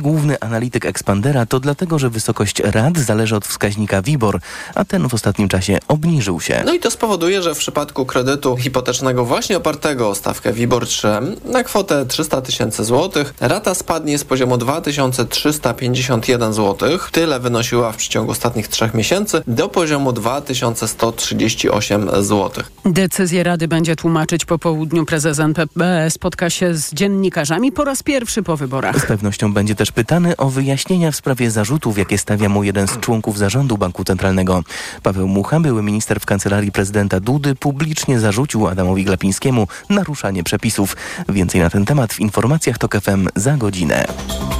Główny analityk Expandera, to dlatego, że wysokość rat zależy od wskaźnika WIBOR, a ten w ostatnim czasie obniżył się. No i to spowoduje, że w przypadku kredytu hipotecznego właśnie opartego o stawkę WIBOR 3 na kwotę 300 tysięcy złotych rata spadnie z poziomu 2351 zł, tyle wynosiła w przeciągu ostatnich trzech miesięcy, do poziomu 2138 zł. Decyzję Rady będzie tłumaczyć po południu. Prezes NPB spotka się z dziennikarzami po raz pierwszy po wyborach. Z pewnością będzie też pytany o wyjaśnienia w sprawie zarzutów, jakie stawia mu jeden z członków zarządu Banku Centralnego. Paweł Mucha, były minister w kancelarii prezydenta Dudy, publicznie zarzucił Adamowi Glapińskiemu naruszanie przepisów. Więcej na ten temat w informacjach TOK FM za godzinę.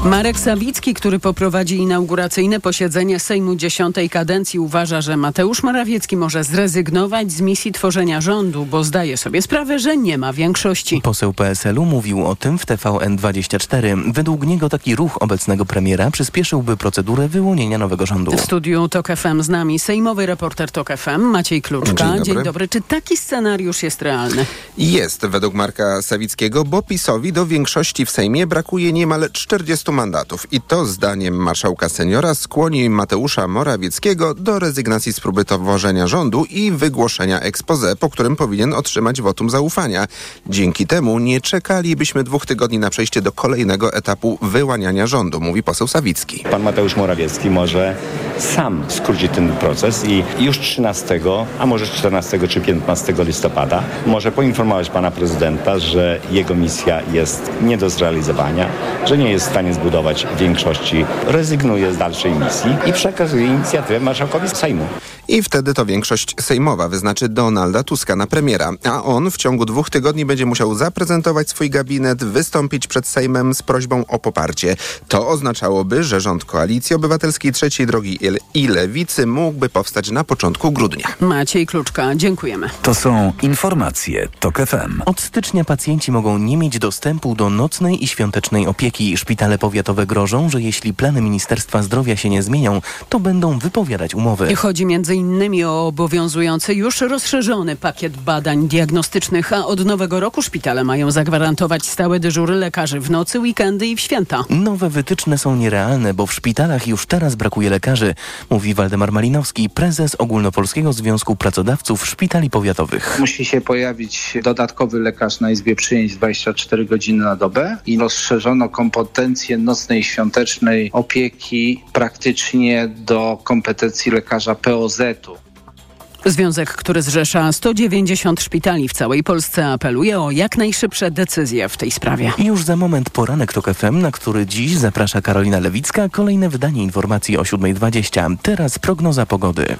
Marek Sawicki, który poprowadzi inauguracyjne posiedzenie Sejmu dziesiątej kadencji, uważa, że Mateusz Morawiecki może zrezygnować z misji tworzenia rządu, bo zdaje sobie sprawę, że nie ma większości. Poseł PSL-u mówił o tym w TVN24. Według niego taki ruch obecnego premiera przyspieszyłby procedurę wyłonienia nowego rządu. W studiu TOK FM z nami sejmowy reporter TOK FM Maciej Kluczka. Dzień dobry. Dzień dobry. Czy taki scenariusz jest realny? Jest według Marka Sawickiego, bo PiSowi do większości w Sejmie brakuje niemal 40 mandatów. I to zdaniem marszałka seniora skłoni Mateusza Morawieckiego do rezygnacji z próby tworzenia rządu i wygłoszenia expose, po którym powinien otrzymać wotum zaufania. Dzięki temu nie czekalibyśmy dwóch tygodni na przejście do kolejnego etapu wyłaniania rządu, mówi poseł Sawicki. Pan Mateusz Morawiecki może sam skrócić ten proces i już 13, a może 14 czy 15 listopada może poinformować pana prezydenta, że jego misja jest nie do zrealizowania, że nie jest w stanie zbudować większości, rezygnuje z dalszej misji i przekazuje inicjatywę marszałkowi Sejmu. I wtedy to większość sejmowa wyznaczy Donalda Tuska na premiera, a on w ciągu dwóch tygodni będzie musiał zaprezentować swój gabinet, wystąpić przed Sejmem z prośbą o poparcie. To oznaczałoby, że rząd Koalicji Obywatelskiej Trzeciej Drogi i Lewicy mógłby powstać na początku grudnia. Maciej Kluczka, dziękujemy. To są informacje TOK FM. Od stycznia pacjenci mogą nie mieć dostępu do nocnej i świątecznej opieki. Szpitale powiatowe grożą, że jeśli plany Ministerstwa Zdrowia się nie zmienią, to będą wypowiadać umowy. I chodzi między innymi o obowiązujący już rozszerzony pakiet badań diagnostycznych, a od nowego roku szpitale mają zagwarantować stałe dyżury lekarzy w nocy, weekendy i w święta. Nowe wytyczne są nierealne, bo w szpitalach już teraz brakuje lekarzy, mówi Waldemar Malinowski, prezes Ogólnopolskiego Związku Pracodawców Szpitali Powiatowych. Musi się pojawić dodatkowy lekarz na izbie przyjęć 24 godziny na dobę i rozszerzono kompetencje nocnej świątecznej opieki praktycznie do kompetencji lekarza POZ-u. Związek, który zrzesza 190 szpitali w całej Polsce, apeluje o jak najszybsze decyzje w tej sprawie. I Już za moment poranek TOK FM, na który dziś zaprasza Karolina Lewicka. Kolejne wydanie informacji o 7.20. Teraz prognoza pogody.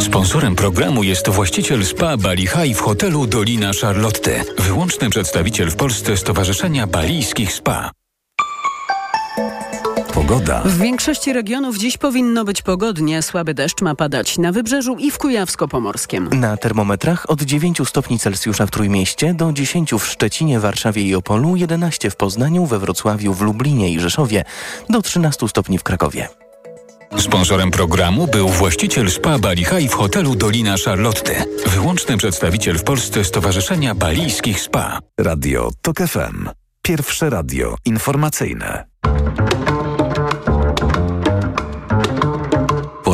Sponsorem programu jest właściciel spa Bali High w hotelu Dolina Charlotte. Wyłączny przedstawiciel w Polsce Stowarzyszenia Balijskich Spa. Pogoda. W większości regionów dziś powinno być pogodnie. Słaby deszcz ma padać na Wybrzeżu i w Kujawsko-Pomorskim. Na termometrach od 9 stopni Celsjusza w Trójmieście do 10 w Szczecinie, Warszawie i Opolu, 11 w Poznaniu, we Wrocławiu, w Lublinie i Rzeszowie, do 13 stopni w Krakowie. Sponsorem programu był właściciel spa Bali High w hotelu Dolina Charlotte. Wyłączny przedstawiciel w Polsce Stowarzyszenia Balijskich Spa. Radio TOK FM. Pierwsze radio informacyjne.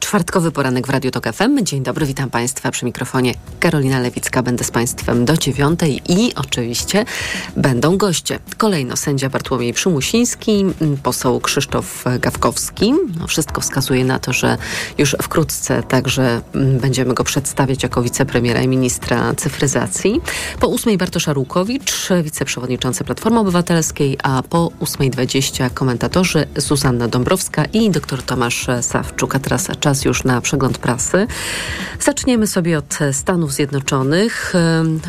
Czwartkowy poranek w Radiu Tok FM. Dzień dobry, witam Państwa przy mikrofonie. Karolina Lewicka, będę z Państwem do dziewiątej i oczywiście będą goście. Kolejno sędzia Bartłomiej Przymusiński, poseł Krzysztof Gawkowski. No, wszystko wskazuje na to, że już wkrótce także będziemy go przedstawiać jako wicepremiera i ministra cyfryzacji. Po ósmej Bartosz Arłukowicz, wiceprzewodniczący Platformy Obywatelskiej, a po ósmej dwadzieścia komentatorzy Zuzanna Dąbrowska i dr Tomasz Sawczuk. A teraz już na przegląd prasy. Zaczniemy sobie od Stanów Zjednoczonych.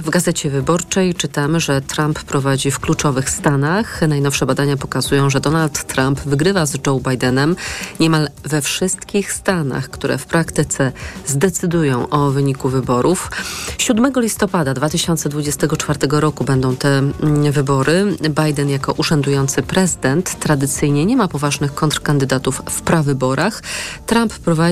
W Gazecie Wyborczej czytamy, że Trump prowadzi w kluczowych stanach. Najnowsze badania pokazują, że Donald Trump wygrywa z Joe Bidenem niemal we wszystkich stanach, które w praktyce zdecydują o wyniku wyborów. 7 listopada 2024 roku będą te mm, wybory. Biden jako urzędujący prezydent tradycyjnie nie ma poważnych kontrkandydatów w prawyborach. Trump prowadzi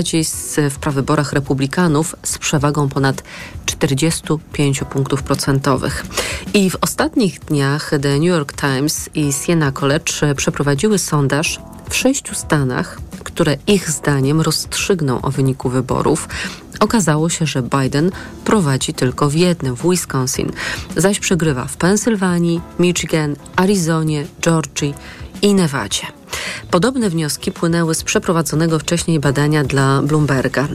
w prawyborach republikanów z przewagą ponad 45 punktów procentowych. I w ostatnich dniach The New York Times i Siena College przeprowadziły sondaż w sześciu stanach, które ich zdaniem rozstrzygną o wyniku wyborów. Okazało się, że Biden prowadzi tylko w jednym, w Wisconsin, zaś przegrywa w Pensylwanii, Michigan, Arizonie, Georgii i Nevadzie. Podobne wnioski płynęły z przeprowadzonego wcześniej badania dla Bloomberga.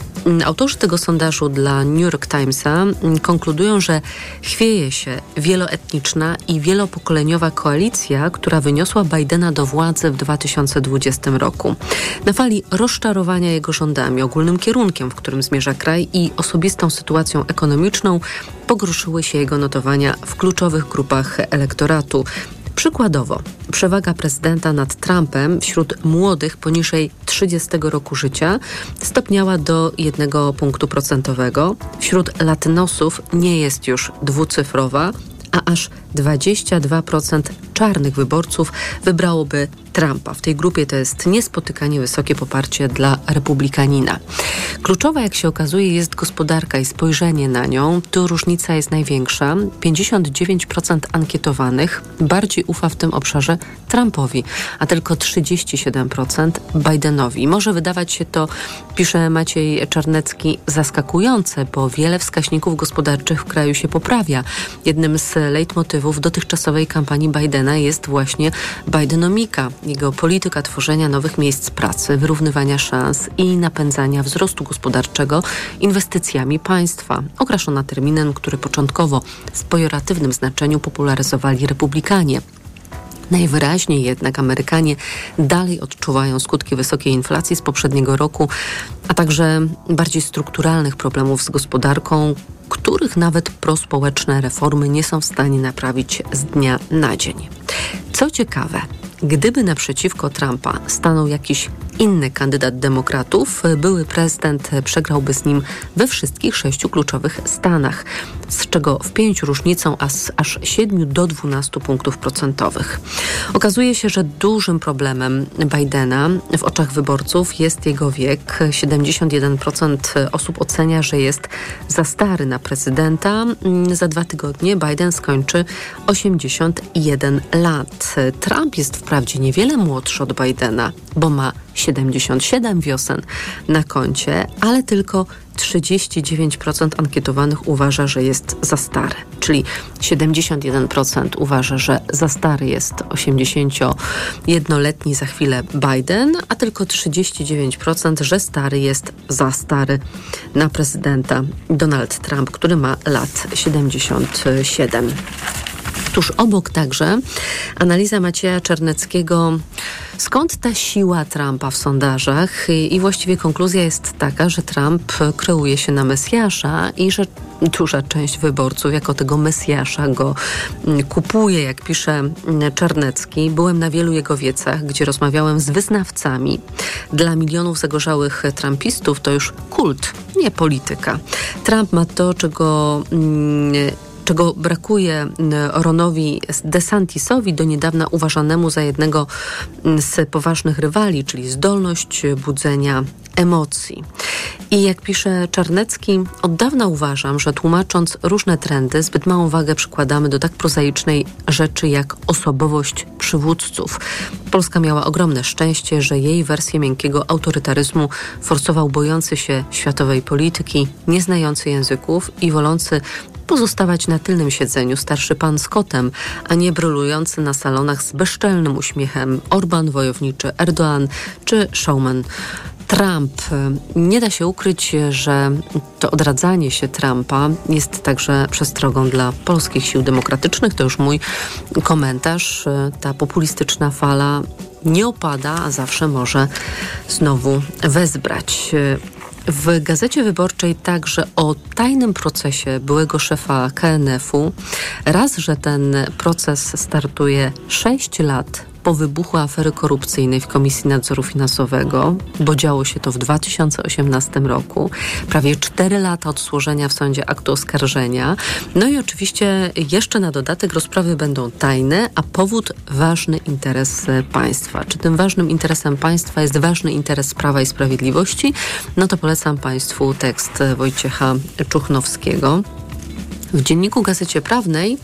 Autorzy tego sondażu dla New York Timesa konkludują, że chwieje się wieloetniczna i wielopokoleniowa koalicja, która wyniosła Bidena do władzy w 2020 roku. Na fali rozczarowania jego rządami, ogólnym kierunkiem, w którym zmierza kraj i osobistą sytuacją ekonomiczną, pogorszyły się jego notowania w kluczowych grupach elektoratu. Przykładowo, przewaga prezydenta nad Trumpem wśród młodych poniżej 30 roku życia stopniała do jednego punktu procentowego. Wśród latynosów nie jest już dwucyfrowa, a aż 22% czarnych wyborców wybrałoby Trumpa. W tej grupie to jest niespotykanie wysokie poparcie dla republikanina. Kluczowa, jak się okazuje, jest gospodarka i spojrzenie na nią. Tu różnica jest największa. 59% ankietowanych bardziej ufa w tym obszarze Trumpowi, a tylko 37% Bidenowi. Może wydawać się to, pisze Maciej Czarnecki, zaskakujące, bo wiele wskaźników gospodarczych w kraju się poprawia. Jednym z leitmotywów dotychczasowej kampanii Bidena jest właśnie Bidenomika, jego polityka tworzenia nowych miejsc pracy, wyrównywania szans i napędzania wzrostu gospodarczego inwestycjami państwa, okraszona terminem, który początkowo w pejoratywnym znaczeniu popularyzowali republikanie. Najwyraźniej jednak Amerykanie dalej odczuwają skutki wysokiej inflacji z poprzedniego roku, a także bardziej strukturalnych problemów z gospodarką, których nawet prospołeczne reformy nie są w stanie naprawić z dnia na dzień. Co ciekawe, Gdyby naprzeciwko Trumpa stanął jakiś inny kandydat demokratów, były prezydent przegrałby z nim we wszystkich sześciu kluczowych stanach, z czego w pięciu różnicą aż 7 do 12 punktów procentowych. Okazuje się, że dużym problemem Bidena w oczach wyborców jest jego wiek. 71% osób ocenia, że jest za stary na prezydenta. Za dwa tygodnie Biden skończy 81 lat. Trump jest wprawdzie niewiele młodszy od Bidena, bo ma 77 wiosen na koncie, ale tylko 39% ankietowanych uważa, że jest za stary. Czyli 71% uważa, że za stary jest 81-letni za chwilę Biden, a tylko 39%, że stary jest za stary na prezydenta Donald Trump, który ma lat 77. Tuż obok także analiza Macieja Czerneckiego, skąd ta siła Trumpa w sondażach i właściwie konkluzja jest taka, że Trump kreuje się na Mesjasza i że duża część wyborców jako tego Mesjasza go mm, kupuje, jak pisze mm, Czarnecki. Byłem na wielu jego wiecach, gdzie rozmawiałem z wyznawcami. Dla milionów zagorzałych trumpistów to już kult, nie polityka. Trump ma to, czego mm, czego brakuje Ronowi DeSantisowi, do niedawna uważanemu za jednego z poważnych rywali, czyli zdolność budzenia emocji. I jak pisze Czarnecki, od dawna uważam, że tłumacząc różne trendy, zbyt małą wagę przykładamy do tak prozaicznej rzeczy jak osobowość przywódców. Polska miała ogromne szczęście, że jej wersję miękkiego autorytaryzmu forsował bojący się światowej polityki, nieznający języków i wolący pozostawać na tylnym siedzeniu starszy pan z kotem, a nie brylujący na salonach z bezczelnym uśmiechem Orban, wojowniczy Erdoğan czy showman Trump. Nie da się ukryć, że to odradzanie się Trumpa jest także przestrogą dla polskich sił demokratycznych. To już mój komentarz. Ta populistyczna fala nie opada, a zawsze może znowu wezbrać. W Gazecie Wyborczej także o tajnym procesie byłego szefa KNF-u. Raz, że ten proces startuje 6 lat po wybuchu afery korupcyjnej w Komisji Nadzoru Finansowego, bo działo się to w 2018 roku. Prawie 4 lata od złożenia w sądzie aktu oskarżenia. No i oczywiście jeszcze na dodatek rozprawy będą tajne, a powód ważny interes państwa. Czy tym ważnym interesem państwa jest ważny interes Prawa i Sprawiedliwości? No to polecam Państwu tekst Wojciecha Czuchnowskiego. W dzienniku Gazecie Prawnej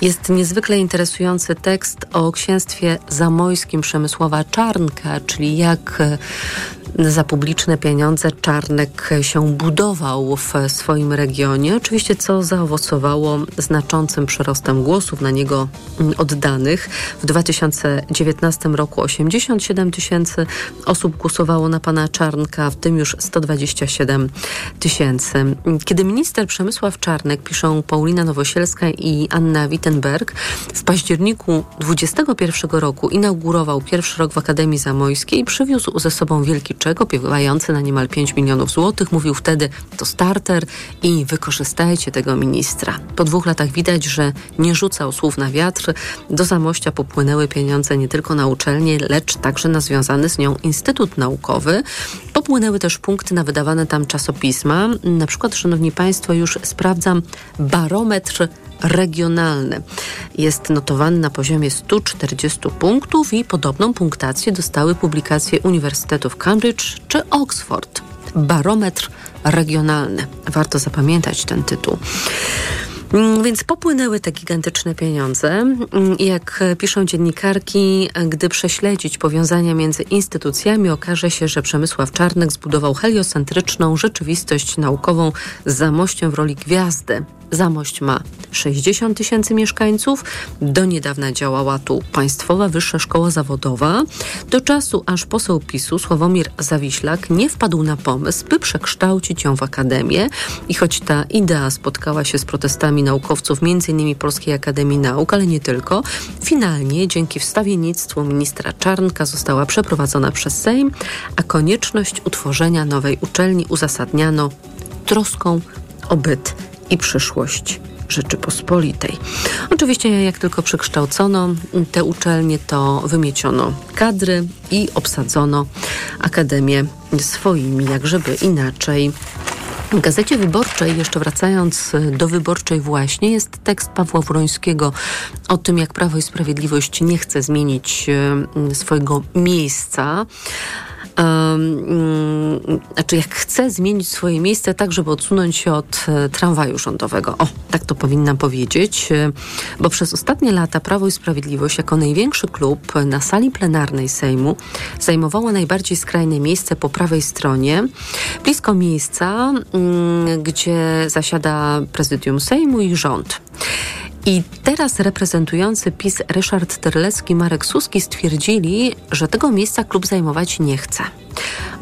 jest niezwykle interesujący tekst o księstwie zamojskim Przemysława Czarnka, czyli jak za publiczne pieniądze Czarnek się budował w swoim regionie. Oczywiście co zaowocowało znaczącym przyrostem głosów na niego oddanych. W 2019 roku 87 tysięcy osób głosowało na pana Czarnka, w tym już 127 tysięcy. Kiedy minister Przemysław Czarnek, piszą Paulina Nowosielska i Anna Wittenberg, w październiku 2021 roku inaugurował pierwszy rok w Akademii Zamojskiej przywiózł ze sobą wielki czek opiewający na niemal 5 milionów złotych. Mówił wtedy, to starter i wykorzystajcie tego ministra. Po dwóch latach widać, że nie rzucał słów na wiatr. Do Zamościa popłynęły pieniądze nie tylko na uczelnię, lecz także na związany z nią Instytut Naukowy. Popłynęły też punkty na wydawane tam czasopisma. Na przykład, szanowni państwo, już sprawdzam barometr regionalny. Jest notowany na poziomie 140 punktów i podobną punktację dostały publikacje Uniwersytetów Cambridge czy Oxford. Barometr regionalny. Warto zapamiętać ten tytuł. Mm, więc popłynęły te gigantyczne pieniądze. Mm, jak piszą dziennikarki, gdy prześledzić powiązania między instytucjami, okaże się, że Przemysław Czarnek zbudował heliocentryczną rzeczywistość naukową z zamościem w roli gwiazdy. Zamość ma 60 tysięcy mieszkańców. Do niedawna działała tu Państwowa Wyższa Szkoła Zawodowa. Do czasu, aż poseł PiSu Sławomir Zawiślak nie wpadł na pomysł, by przekształcić ją w akademię. I choć ta idea spotkała się z protestami naukowców, m.in. Polskiej Akademii Nauk, ale nie tylko, finalnie dzięki wstawiennictwu ministra Czarnka została przeprowadzona przez Sejm, a konieczność utworzenia nowej uczelni uzasadniano troską o byt i przyszłość Rzeczypospolitej. Oczywiście, jak tylko przekształcono te uczelnie, to wymieciono kadry i obsadzono akademię swoimi, jak żeby inaczej. W Gazecie Wyborczej, jeszcze wracając do Wyborczej właśnie, jest tekst Pawła Wrońskiego o tym, jak Prawo i Sprawiedliwość nie chce zmienić e, swojego miejsca znaczy jak chce zmienić swoje miejsce tak, żeby odsunąć się od e, tramwaju rządowego. O, tak to powinnam powiedzieć, e, bo przez ostatnie lata Prawo i Sprawiedliwość jako największy klub na sali plenarnej Sejmu zajmowało najbardziej skrajne miejsce po prawej stronie, blisko miejsca, mm, gdzie zasiada prezydium Sejmu i rząd. I teraz reprezentujący PiS Ryszard Terlecki Marek Suski stwierdzili, że tego miejsca klub zajmować nie chce.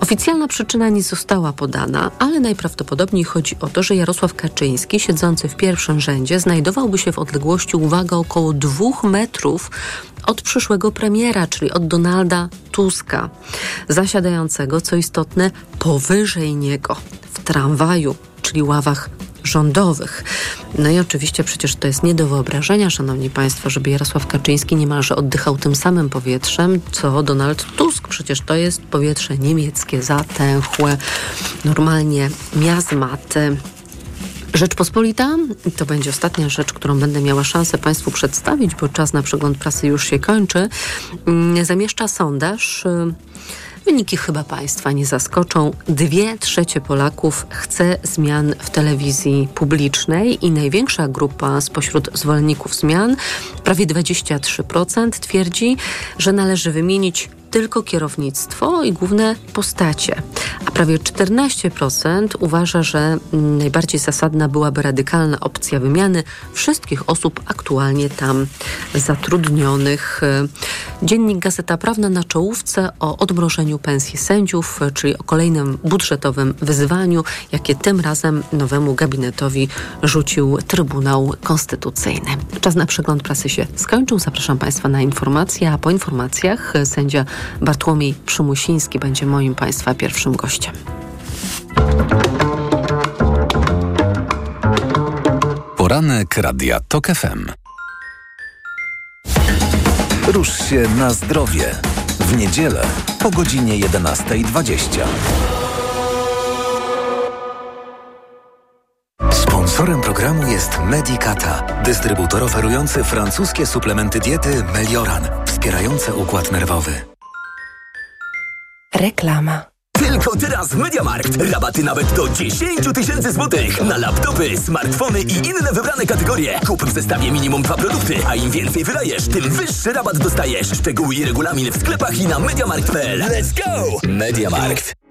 Oficjalna przyczyna nie została podana, ale najprawdopodobniej chodzi o to, że Jarosław Kaczyński, siedzący w pierwszym rzędzie, znajdowałby się w odległości, uwaga, około dwóch metrów od przyszłego premiera, czyli od Donalda Tuska, zasiadającego, co istotne, powyżej niego w tramwaju, czyli ławach rządowych. No i oczywiście przecież to jest nie do wyobrażenia, szanowni państwo, żeby Jarosław Kaczyński niemalże oddychał tym samym powietrzem, co Donald Tusk. Przecież to jest powietrze niemieckie, zatęchłe, normalnie miazmaty. Rzeczpospolita to będzie ostatnia rzecz, którą będę miała szansę Państwu przedstawić, bo czas na przegląd prasy już się kończy. Mm, zamieszcza sondaż Wyniki chyba Państwa nie zaskoczą. Dwie trzecie Polaków chce zmian w telewizji publicznej i największa grupa spośród zwolenników zmian, prawie 23%, twierdzi, że należy wymienić tylko kierownictwo i główne postacie, a prawie 14% uważa, że najbardziej zasadna byłaby radykalna opcja wymiany wszystkich osób aktualnie tam zatrudnionych. Dziennik Gazeta Prawna na czołówce o odmrożeniu pensji sędziów, czyli o kolejnym budżetowym wyzwaniu, jakie tym razem nowemu gabinetowi rzucił Trybunał Konstytucyjny. Czas na przegląd prasy się skończył. Zapraszam Państwa na informacje, a po informacjach sędzia Bartłomiej Przymusiński będzie moim Państwa pierwszym gościem. Poranek Radia TOK FM. Rusz się na zdrowie. W niedzielę po godzinie 11.20. Sponsorem programu jest Medicata, dystrybutor oferujący francuskie suplementy diety Melioran, wspierające układ nerwowy. Reklama. Tylko teraz w Mediamarkt. Rabaty nawet do 10 tysięcy złotych na laptopy, smartfony i inne wybrane kategorie. Kup w zestawie minimum dwa produkty, a im więcej wydajesz, tym wyższy rabat dostajesz. Szczegóły i regulamin w sklepach i na mediamarkt.pl. Let's go! Mediamarkt.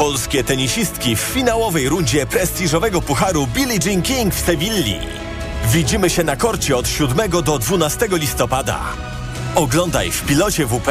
Polskie tenisistki w finałowej rundzie prestiżowego pucharu Billie Jean King w Sewilli. Widzimy się na korcie od 7 do 12 listopada. Oglądaj w pilocie WP.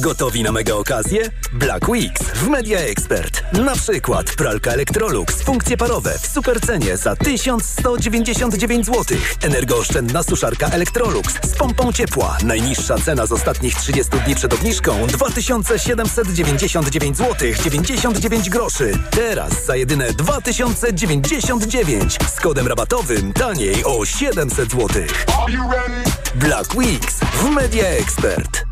Gotowi na mega okazję? Black Weeks w Media Expert. Na przykład pralka Electrolux, funkcje parowe w supercenie za 1199 zł. Energooszczędna suszarka Electrolux z pompą ciepła. Najniższa cena z ostatnich 30 dni przed obniżką 2799 zł 99 groszy. Teraz za jedyne 2099 z kodem rabatowym taniej o 700 zł. Black Weeks w Media Expert.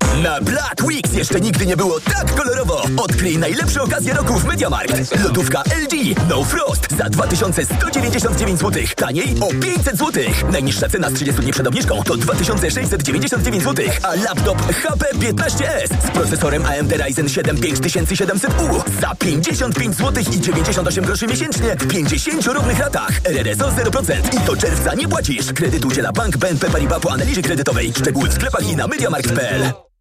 Na Black Weeks jeszcze nigdy nie było tak kolorowo. Odkryj najlepsze okazje roku w Mediamarkt. Lodówka LG No Frost za 2199 zł. Taniej o 500 zł. Najniższa cena z 30 dni przed obniżką to 2699 zł. A laptop HP 15S z procesorem AMD Ryzen 7 5700U za 55 zł i 98 groszy miesięcznie w 50 równych ratach. RRSO 0%. I do czerwca nie płacisz. Kredyt udziela Bank BNP Paribas po analizie kredytowej. Szczegóły w sklepach i na mediamarkt.pl.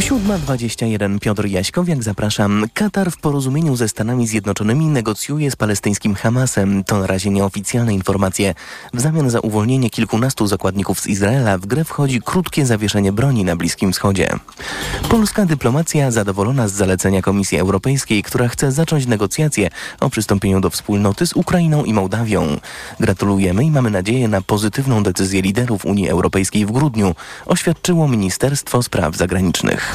7.21 Piotr Jaśkowiak, zapraszam. Katar w porozumieniu ze Stanami Zjednoczonymi negocjuje z palestyńskim Hamasem. To na razie nieoficjalne informacje. W zamian za uwolnienie kilkunastu zakładników z Izraela w grę wchodzi krótkie zawieszenie broni na Bliskim Wschodzie. Polska dyplomacja zadowolona z zalecenia Komisji Europejskiej, która chce zacząć negocjacje o przystąpieniu do wspólnoty z Ukrainą i Mołdawią. Gratulujemy i mamy nadzieję na pozytywną decyzję liderów Unii Europejskiej w grudniu, oświadczyło Ministerstwo Spraw Zagranicznych.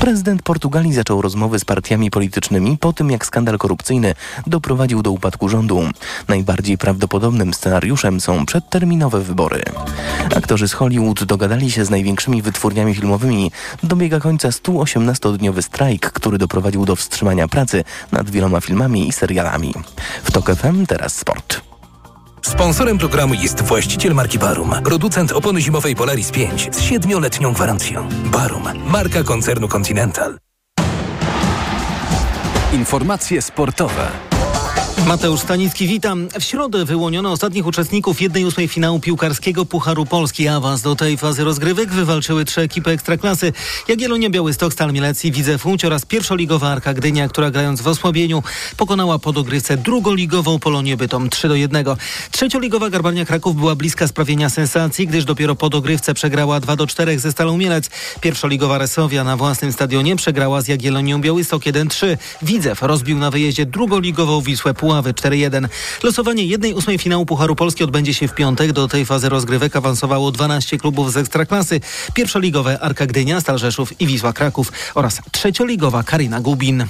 Prezydent Portugalii zaczął rozmowy z partiami politycznymi po tym, jak skandal korupcyjny doprowadził do upadku rządu. Najbardziej prawdopodobnym scenariuszem są przedterminowe wybory. Aktorzy z Hollywood dogadali się z największymi wytwórniami filmowymi. Dobiega końca 118-dniowy strajk, który doprowadził do wstrzymania pracy nad wieloma filmami i serialami. W TOK FM teraz sport. Sponsorem programu jest właściciel marki Barum, producent opony zimowej Polaris 5 z 7-letnią gwarancją. Barum, marka koncernu Continental. Informacje sportowe. Mateusz Stanicki, witam. W środę wyłoniono ostatnich uczestników 1-8 finału piłkarskiego Pucharu Polski. Awans do tej fazy rozgrywek wywalczyły trzy ekipy Ekstraklasy. Jagiellonia Białystok, Stal Mielec i Widzew Łódź oraz pierwszoligowa Arka Gdynia, która grając w osłabieniu pokonała po dogrywce drugoligową Polonię Bytom 3 do 1. Trzecioligowa Garbania Kraków była bliska sprawienia sensacji, gdyż dopiero po dogrywce przegrała 2 do 4 ze Stalą Mielec. Pierwszoligowa Resowia na własnym stadionie przegrała z Jagiellonią Białystok 1-3. Widzew rozbił na wyjeździe drugoligową Wisłę Puławy 4-1. Losowanie 1-8 finału Pucharu Polski odbędzie się w piątek. Do tej fazy rozgrywek awansowało 12 klubów z Ekstraklasy. Pierwszoligowe Arka Gdynia, Stal Rzeszów i Wisła Kraków oraz trzecioligowa Karina Gubin.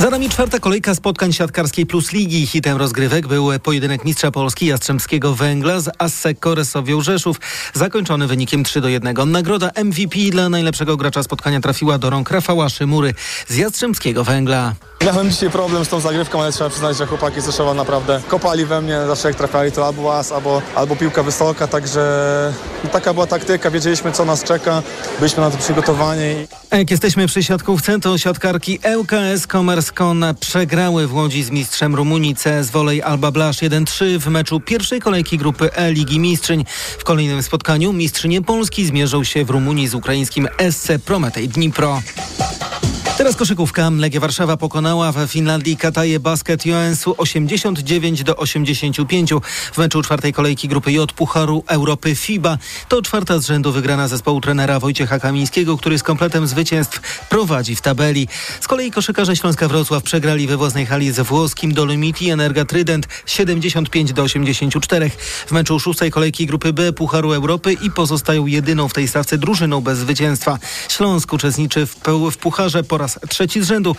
Za nami czwarta kolejka spotkań siatkarskiej Plus Ligi. Hitem rozgrywek był pojedynek mistrza Polski Jastrzębskiego Węgla z Asseko Resowią Rzeszów, zakończony wynikiem 3 do 1. Nagroda MVP dla najlepszego gracza spotkania trafiła do rąk Rafała Szymury z Jastrzębskiego Węgla. Miałem dzisiaj problem z tą zagrywką, ale trzeba przyznać, że chłopaki z Rzeszowa naprawdę kopali we mnie. Zawsze jak trafiali to albo as, albo, albo piłka wysoka, także no, taka była taktyka. Wiedzieliśmy, co nas czeka. Byliśmy na to przygotowani. Jak jesteśmy przy siatkówce, to siatkarki ŁKS Komerskon przegrały w Łodzi z mistrzem Rumunii CS Wolej Alba Blasz 1-3 w meczu pierwszej kolejki grupy E Ligi Mistrzyń. W kolejnym spotkaniu mistrzynie Polski zmierzą się w Rumunii z ukraińskim SC Prometej Dnipro. Teraz koszykówka. Legia Warszawa pokonała w Finlandii Kataje Basket Joensu 89 do 85 w meczu czwartej kolejki grupy J Pucharu Europy FIBA. To czwarta z rzędu wygrana zespołu trenera Wojciecha Kamińskiego, który z kompletem zwycięstw prowadzi w tabeli. Z kolei koszykarze Śląska Wrocław przegrali we własnej hali ze włoskim Dolomiti Energa Trident 75 do 84 w meczu szóstej kolejki grupy B Pucharu Europy i pozostają jedyną w tej stawce drużyną bez zwycięstwa. Śląsk uczestniczy w, w Pucharze po raz trzeci z rzędu.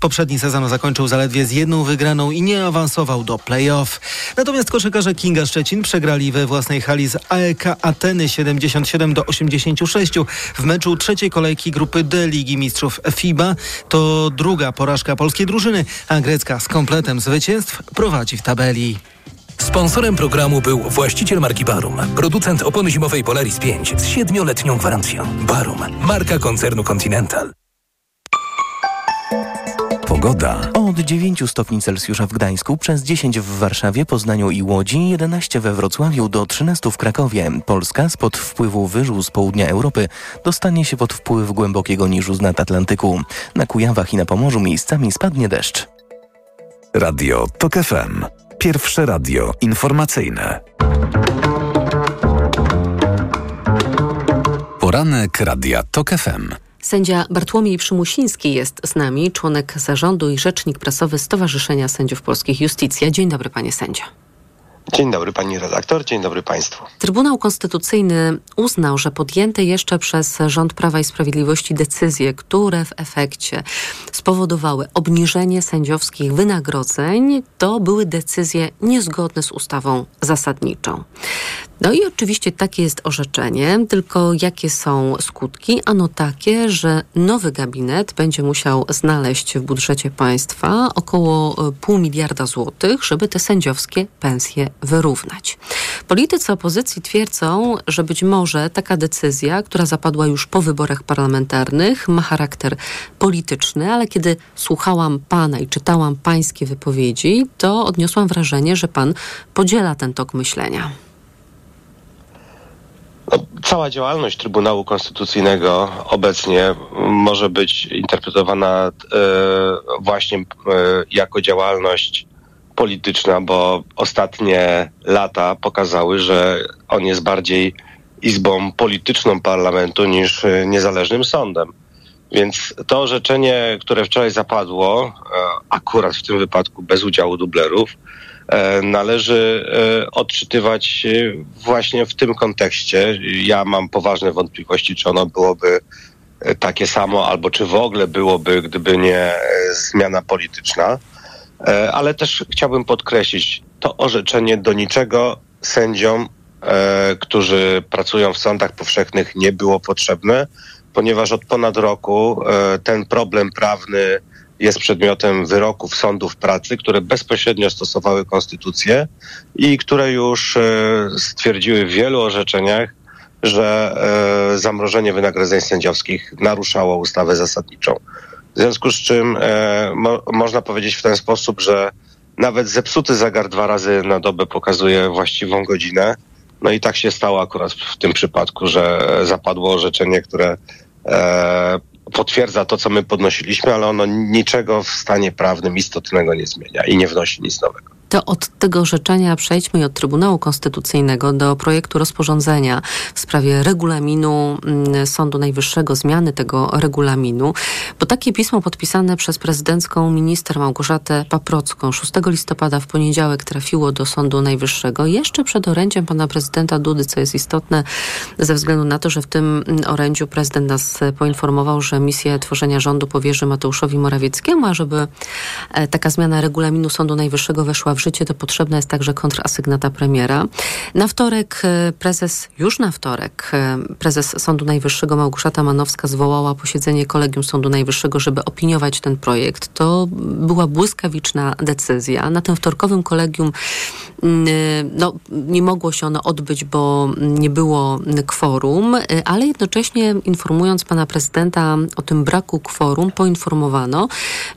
Poprzedni sezon zakończył zaledwie z jedną wygraną i nie awansował do play-off. Natomiast koszykarze Kinga Szczecin przegrali we własnej hali z AEK Ateny 77 do 86 w meczu trzeciej kolejki grupy D Ligi Mistrzów FIBA. To druga porażka polskiej drużyny, a grecka z kompletem zwycięstw prowadzi w tabeli. Sponsorem programu był właściciel marki Barum, producent opony zimowej Polaris 5 z siedmioletnią gwarancją. Barum, marka koncernu Continental. Pogoda. Od 9 stopni Celsjusza w Gdańsku, przez 10 w Warszawie, Poznaniu i Łodzi, 11 we Wrocławiu, do 13 w Krakowie. Polska spod wpływu wyżu z południa Europy dostanie się pod wpływ głębokiego niżu z Atlantyku. Na Kujawach i na Pomorzu miejscami spadnie deszcz. Radio TOK FM. Pierwsze radio informacyjne. Poranek Radia TOK FM. Sędzia Bartłomiej Przymusiński jest z nami, członek zarządu i rzecznik prasowy Stowarzyszenia Sędziów Polskich Justicja. Dzień dobry, panie sędzia. Dzień dobry pani redaktor, dzień dobry państwu. Trybunał Konstytucyjny uznał, że podjęte jeszcze przez rząd Prawa i Sprawiedliwości decyzje, które w efekcie spowodowały obniżenie sędziowskich wynagrodzeń, to były decyzje niezgodne z ustawą zasadniczą. No i oczywiście takie jest orzeczenie, tylko jakie są skutki? Ano takie, że nowy gabinet będzie musiał znaleźć w budżecie państwa około pół miliarda złotych, żeby te sędziowskie pensje wyrównać. Politycy opozycji twierdzą, że być może taka decyzja, która zapadła już po wyborach parlamentarnych, ma charakter polityczny, ale kiedy słuchałam pana i czytałam pańskie wypowiedzi, to odniosłam wrażenie, że pan podziela ten tok myślenia. No, cała działalność Trybunału Konstytucyjnego obecnie może być interpretowana e, właśnie e, jako działalność polityczna, bo ostatnie lata pokazały, że on jest bardziej izbą polityczną parlamentu niż niezależnym sądem. Więc to orzeczenie, które wczoraj zapadło, e, akurat w tym wypadku bez udziału dublerów, należy odczytywać właśnie w tym kontekście. Ja mam poważne wątpliwości, czy ono byłoby takie samo, albo czy w ogóle byłoby, gdyby nie zmiana polityczna. E, ale też chciałbym podkreślić, to orzeczenie do niczego sędziom, e, którzy pracują w sądach powszechnych, nie było potrzebne, ponieważ od ponad roku e, ten problem prawny jest przedmiotem wyroków sądów pracy, które bezpośrednio stosowały konstytucję i które już stwierdziły w wielu orzeczeniach, że zamrożenie wynagrodzeń sędziowskich naruszało ustawę zasadniczą. W związku z czym e, mo, można powiedzieć w ten sposób, że nawet zepsuty zegar dwa razy na dobę pokazuje właściwą godzinę. No i tak się stało akurat w tym przypadku, że zapadło orzeczenie, które e, potwierdza to, co my podnosiliśmy, ale ono niczego w stanie prawnym istotnego nie zmienia i nie wnosi nic nowego. To od tego orzeczenia przejdźmy od Trybunału Konstytucyjnego do projektu rozporządzenia w sprawie regulaminu mm, Sądu Najwyższego, zmiany tego regulaminu, bo takie pismo podpisane przez prezydencką minister Małgorzatę Paprocką 6 listopada w poniedziałek trafiło do Sądu Najwyższego. Jeszcze przed orędziem pana prezydenta Dudy, co jest istotne ze względu na to, że w tym orędziu prezydent nas poinformował, że misję tworzenia rządu powierzy Mateuszowi Morawieckiemu, a żeby e, taka zmiana regulaminu Sądu Najwyższego weszła w życie, to potrzebna jest także kontrasygnata premiera. Na wtorek e, prezes, już na wtorek, e, prezes Sądu Najwyższego Małgorzata Manowska zwołała posiedzenie Kolegium Sądu Najwyższego, żeby opiniować ten projekt. To była błyskawiczna decyzja. Na tym wtorkowym kolegium mm, no, nie mogło się ono odbyć, bo nie było kworum, e, ale jednocześnie informując pana prezydenta o tym braku kworum, poinformowano,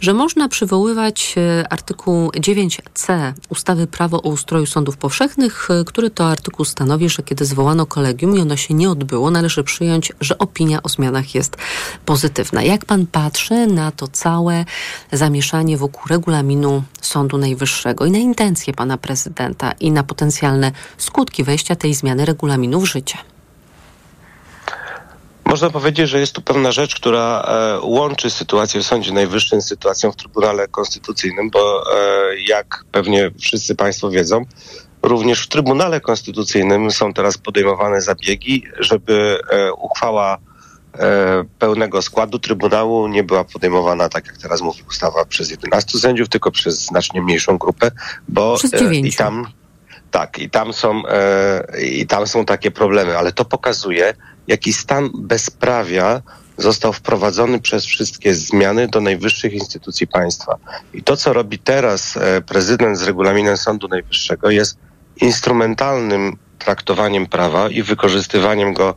że można przywoływać artykuł 9c ustawy Prawo o ustroju sądów powszechnych, e, który to artykuł stanowi, że kiedy zwołano kolegium i ono się nie odbyło, należy przyjąć, że opinia o zmianach jest pozytywna. Jak pan patrzy na to całe zamieszanie wokół regulaminu Sądu Najwyższego i na intencje pana prezydenta i na potencjalne skutki wejścia tej zmiany regulaminu w życie? Można powiedzieć, że jest tu pewna rzecz, która e, łączy sytuację w Sądzie Najwyższym z sytuacją w Trybunale Konstytucyjnym, bo e, jak pewnie wszyscy Państwo wiedzą, również w Trybunale Konstytucyjnym są teraz podejmowane zabiegi, żeby e, uchwała pełnego składu Trybunału nie była podejmowana, tak jak teraz mówi ustawa, przez 11 sędziów, tylko przez znacznie mniejszą grupę, bo Przez i tam tak, i tam są e, i tam są takie problemy, ale to pokazuje, jaki stan bezprawia został wprowadzony przez wszystkie zmiany do najwyższych instytucji państwa. I to, co robi teraz e, prezydent z regulaminem Sądu Najwyższego, jest instrumentalnym traktowaniem prawa i wykorzystywaniem go e,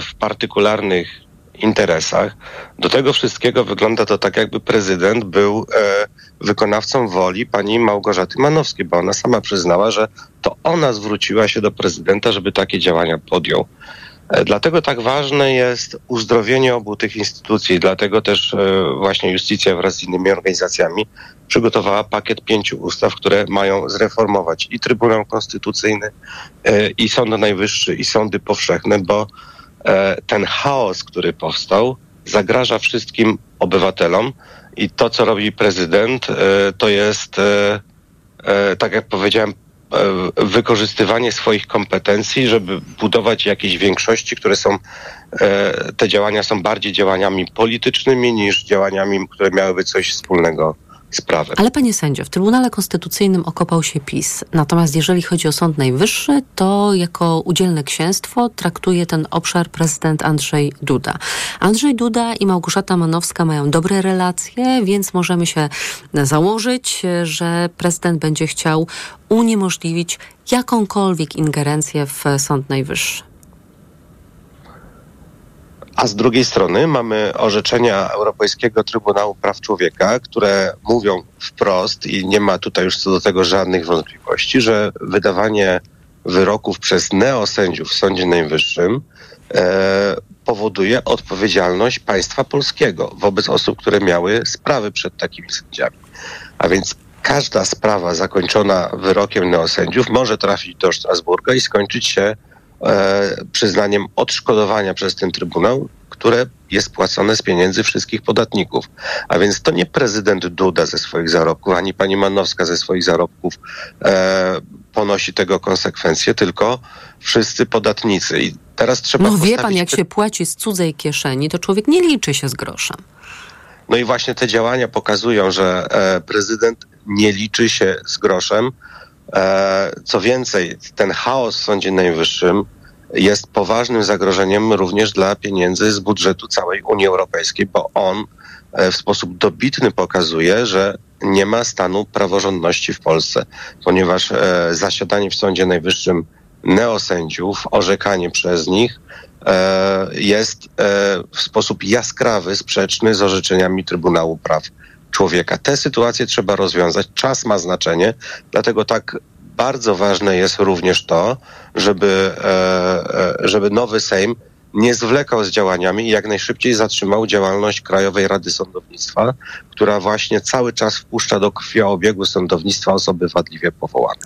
w partykularnych interesach. Do tego wszystkiego wygląda to tak, jakby prezydent był e, wykonawcą woli pani Małgorzaty Manowskiej, bo ona sama przyznała, że to ona zwróciła się do prezydenta, żeby takie działania podjął. E, Dlatego tak ważne jest uzdrowienie obu tych instytucji. Dlatego też e, właśnie Justicja wraz z innymi organizacjami przygotowała pakiet pięciu ustaw, które mają zreformować i Trybunał Konstytucyjny, e, i Sąd Najwyższy, i sądy powszechne, bo ten chaos, który powstał, zagraża wszystkim obywatelom i to, co robi prezydent, e, to jest, e, e, tak jak powiedziałem, e, wykorzystywanie swoich kompetencji, żeby budować jakieś większości, które są, e, te działania są bardziej działaniami politycznymi niż działaniami, które miałyby coś wspólnego z prawem. Ale panie sędzio, w Trybunale Konstytucyjnym okopał się PiS. Natomiast jeżeli chodzi o Sąd Najwyższy, to jako udzielne księstwo traktuje ten obszar prezydent Andrzej Duda. Andrzej Duda i Małgorzata Manowska mają dobre relacje, więc możemy się założyć, że prezydent będzie chciał uniemożliwić jakąkolwiek ingerencję w Sąd Najwyższy. A z drugiej strony mamy orzeczenia Europejskiego Trybunału Praw Człowieka, które mówią wprost i nie ma tutaj już co do tego żadnych wątpliwości, że wydawanie wyroków przez neosędziów w Sądzie Najwyższym e, powoduje odpowiedzialność państwa polskiego wobec osób, które miały sprawy przed takimi sędziami. A więc każda sprawa zakończona wyrokiem neosędziów może trafić do Strasburga i skończyć się przyznaniem odszkodowania przez ten Trybunał, które jest płacone z pieniędzy wszystkich podatników. A więc to nie prezydent Duda ze swoich zarobków, ani pani Manowska ze swoich zarobków e, ponosi tego konsekwencje, tylko wszyscy podatnicy. I teraz trzeba No wie pan, jak py- się płaci z cudzej kieszeni, to człowiek nie liczy się z groszem. No i właśnie te działania pokazują, że e, prezydent nie liczy się z groszem. E, co więcej, ten chaos w Sądzie Najwyższym jest poważnym zagrożeniem również dla pieniędzy z budżetu całej Unii Europejskiej, bo on e, w sposób dobitny pokazuje, że nie ma stanu praworządności w Polsce, ponieważ e, zasiadanie w Sądzie Najwyższym neosędziów, orzekanie przez nich jest w sposób jaskrawy sprzeczny z orzeczeniami Trybunału Praw człowieka. Te sytuacje trzeba rozwiązać. Czas ma znaczenie, dlatego tak bardzo ważne jest również to, żeby, e, e, żeby nowy Sejm nie zwlekał z działaniami i jak najszybciej zatrzymał działalność Krajowej Rady Sądownictwa, która właśnie cały czas wpuszcza do krwioobiegu sądownictwa osoby wadliwie powołane.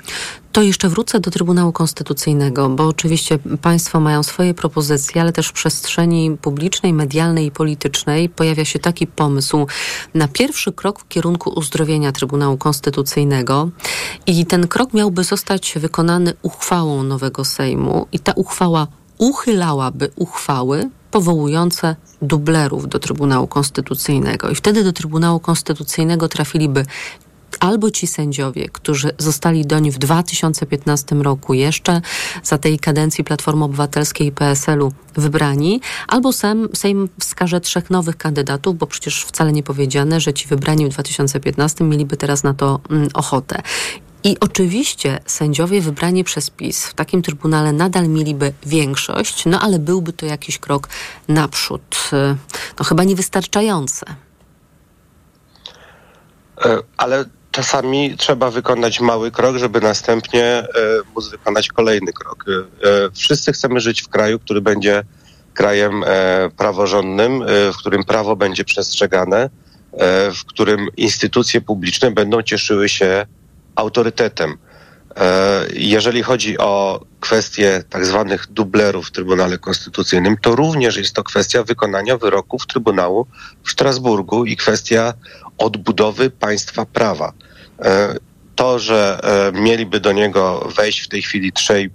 To jeszcze wrócę do Trybunału Konstytucyjnego, bo oczywiście Państwo mają swoje propozycje, ale też w przestrzeni publicznej, medialnej i politycznej pojawia się taki pomysł na pierwszy krok w kierunku uzdrowienia Trybunału Konstytucyjnego. I ten krok miałby zostać wykonany uchwałą nowego Sejmu, i ta uchwała uchylałaby uchwały powołujące dublerów do Trybunału Konstytucyjnego. I wtedy do Trybunału Konstytucyjnego trafiliby albo ci sędziowie, którzy zostali doń w 2015 roku jeszcze za tej kadencji Platformy Obywatelskiej i PSL-u wybrani, albo Sejm, Sejm wskaże trzech nowych kandydatów, bo przecież wcale nie powiedziane, że ci wybrani w 2015 mieliby teraz na to mm, ochotę. I oczywiście sędziowie wybrani przez PiS w takim trybunale nadal mieliby większość, no ale byłby to jakiś krok naprzód. No chyba niewystarczające. E, ale czasami trzeba wykonać mały krok, żeby następnie e, móc wykonać kolejny krok. E, wszyscy chcemy żyć w kraju, który będzie krajem praworządnym, w którym prawo będzie przestrzegane, w którym instytucje publiczne będą cieszyły się autorytetem. E, jeżeli chodzi o kwestię tak zwanych dublerów w Trybunale Konstytucyjnym, to również jest to kwestia wykonania wyroków Trybunału w Strasburgu i kwestia odbudowy państwa prawa. E, to, że e, mieliby do niego wejść w tej chwili trzej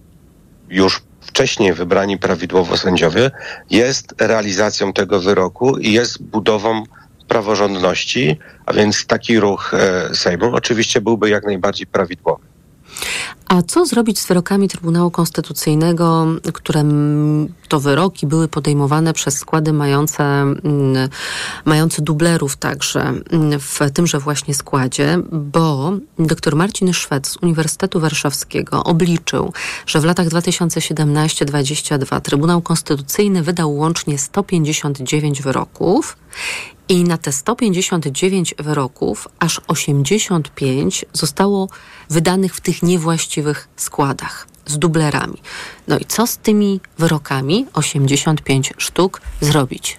już wcześniej wybrani prawidłowo sędziowie, jest realizacją tego wyroku i jest budową praworządności, a więc taki ruch e, Sejmu oczywiście byłby jak najbardziej prawidłowy. A co zrobić z wyrokami Trybunału Konstytucyjnego, które to wyroki były podejmowane przez składy mające, mające dublerów także w tymże właśnie składzie, bo dr Marcin Szwed z Uniwersytetu Warszawskiego obliczył, że w latach 2017-2022 Trybunał Konstytucyjny wydał łącznie 159 wyroków i na te 159 wyroków aż 85 zostało wydanych w tych niewłaściwych składach z dublerami. No i co z tymi wyrokami 85 sztuk zrobić?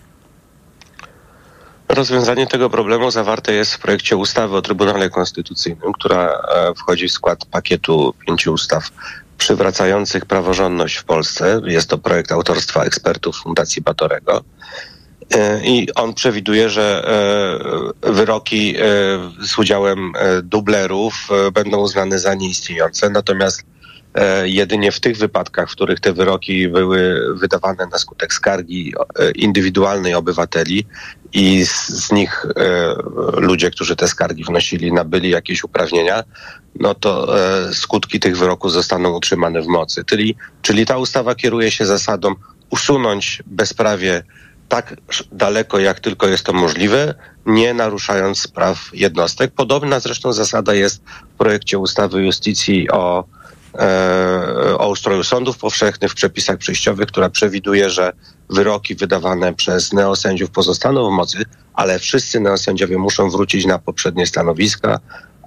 Rozwiązanie tego problemu zawarte jest w projekcie ustawy o Trybunale Konstytucyjnym, która e, wchodzi w skład pakietu pięciu ustaw przywracających praworządność w Polsce. Jest to projekt autorstwa ekspertów Fundacji Batorego. E, I on przewiduje, że e, wyroki e, z udziałem dublerów będą uznane za nieistniejące, natomiast jedynie w tych wypadkach, w których te wyroki były wydawane na skutek skargi indywidualnej obywateli i z, z nich ludzie, którzy te skargi wnosili, nabyli jakieś uprawnienia, no to skutki tych wyroków zostaną utrzymane w mocy. Czyli, czyli ta ustawa kieruje się zasadą usunąć bezprawie tak daleko, jak tylko jest to możliwe, nie naruszając praw jednostek. Podobna zresztą zasada jest w projekcie ustawy Justicji o, e, o ustroju sądów powszechnych w przepisach przejściowych, która przewiduje, że wyroki wydawane przez neosędziów pozostaną w mocy, ale wszyscy neosędziowie muszą wrócić na poprzednie stanowiska,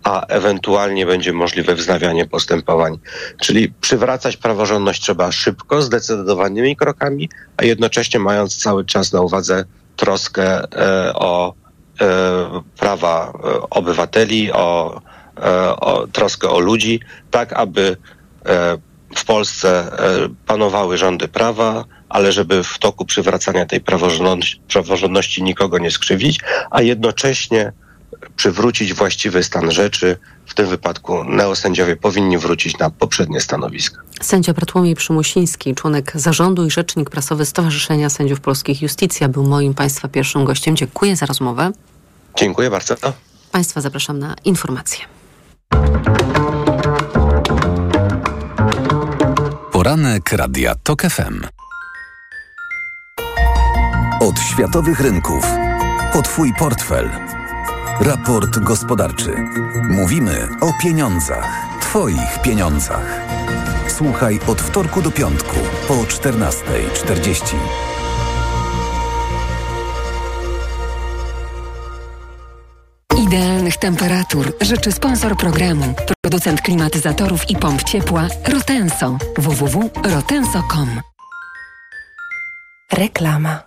a ewentualnie będzie możliwe wznawianie postępowań. Czyli przywracać praworządność trzeba szybko, zdecydowanymi krokami, a jednocześnie mając cały czas na uwadze troskę e, o e, prawa e, obywateli, o, o troskę o ludzi, tak aby w Polsce panowały rządy prawa, ale żeby w toku przywracania tej praworządności, praworządności nikogo nie skrzywić, a jednocześnie przywrócić właściwy stan rzeczy. W tym wypadku neosędziowie powinni wrócić na poprzednie stanowiska. Sędzia Bartłomiej Przymusiński, członek zarządu i rzecznik prasowy Stowarzyszenia Sędziów Polskich Justicja, był moim Państwa pierwszym gościem. Dziękuję za rozmowę. Dziękuję bardzo. Państwa zapraszam na informacje. Poranek Radia TOK FM. Od światowych rynków. O Twój portfel. Raport gospodarczy. Mówimy o pieniądzach. Twoich pieniądzach. Słuchaj od wtorku do piątku po 14.40. Idea stabilnych temperatur życzy sponsor programu, producent klimatyzatorów i pomp ciepła Rotenso. www.rotenso.com Reklama.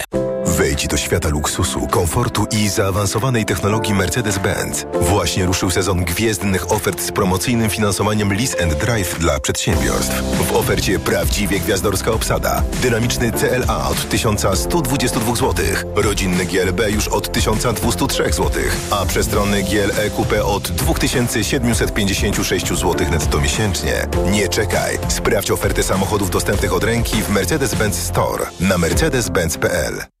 Морозная. Wejdź do świata luksusu, komfortu i zaawansowanej technologii Mercedes-Benz. Właśnie ruszył sezon gwiezdnych ofert z promocyjnym finansowaniem Lease and Drive dla przedsiębiorstw. W ofercie prawdziwie gwiazdorska obsada. Dynamiczny CLA od 1122 zł, rodzinny GLB już od 1203 zł, a przestronny GLE Coupe od 2756 zł netto miesięcznie. Nie czekaj. Sprawdź ofertę samochodów dostępnych od ręki w Mercedes-Benz Store na mercedes-benz.pl.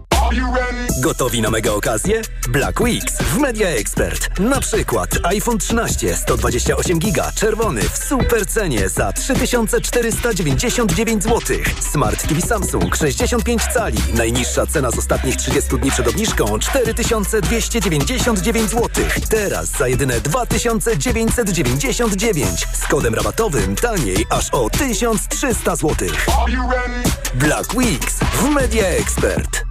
Gotowi na mega okazję? Black Weeks w Media Expert. Na przykład iPhone 13 128 giga czerwony w super cenie za 3499 zł. Smart TV Samsung 65 cali. Najniższa cena z ostatnich 30 dni przed obniżką 4299 zł. Teraz za jedyne 2999 z kodem rabatowym taniej aż o 1300 zł. Black Weeks w Media Expert.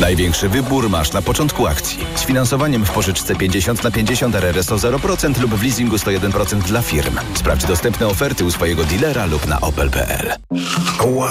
Największy wybór masz na początku akcji. Z finansowaniem w pożyczce 50 na 50 RRSO 0% lub w leasingu 101% dla firm. Sprawdź dostępne oferty u swojego dealera lub na opel.pl. Wow.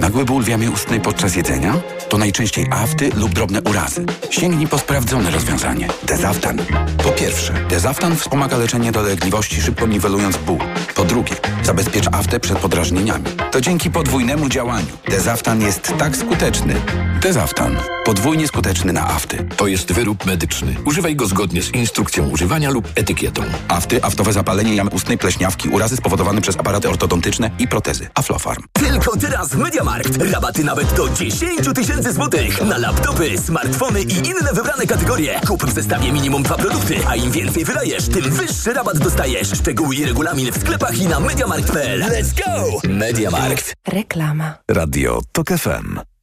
Nagły ból w jamie ustnej podczas jedzenia? To najczęściej afty lub drobne urazy. Sięgnij po sprawdzone rozwiązanie. Dezaftan. Po pierwsze, Dezaftan wspomaga leczenie dolegliwości, szybko niwelując ból. Po drugie, zabezpiecz aftę przed podrażnieniami. To dzięki podwójnemu działaniu. Dezaftan jest tak skuteczny. Dezaftan. Podwójnie skuteczny na afty. To jest wyrób medyczny. Używaj go zgodnie z instrukcją używania lub etykietą. Afty, aftowe zapalenie jamy ustnej, pleśniawki, urazy spowodowane przez aparaty ortodontyczne i protezy. Aflofarm. Tylko teraz w Mediamarkt. Rabaty nawet do 10 tysięcy złotych. Na laptopy, smartfony i inne wybrane kategorie. Kup w zestawie minimum dwa produkty, a im więcej wydajesz, tym wyższy rabat dostajesz. Szczegóły i regulamin w sklepach i na mediamarkt.pl. Let's go! Mediamarkt. Reklama. Radio TOK FM.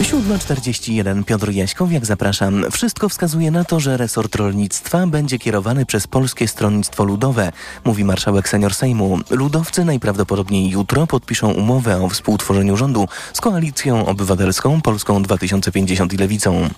7.41 Piotr Jaśkowiak, zapraszam. Wszystko wskazuje na to, że resort rolnictwa będzie kierowany przez Polskie Stronnictwo Ludowe, mówi marszałek senior Sejmu. Ludowcy najprawdopodobniej jutro podpiszą umowę o współtworzeniu rządu z Koalicją Obywatelską, Polską 2050 i Lewicą.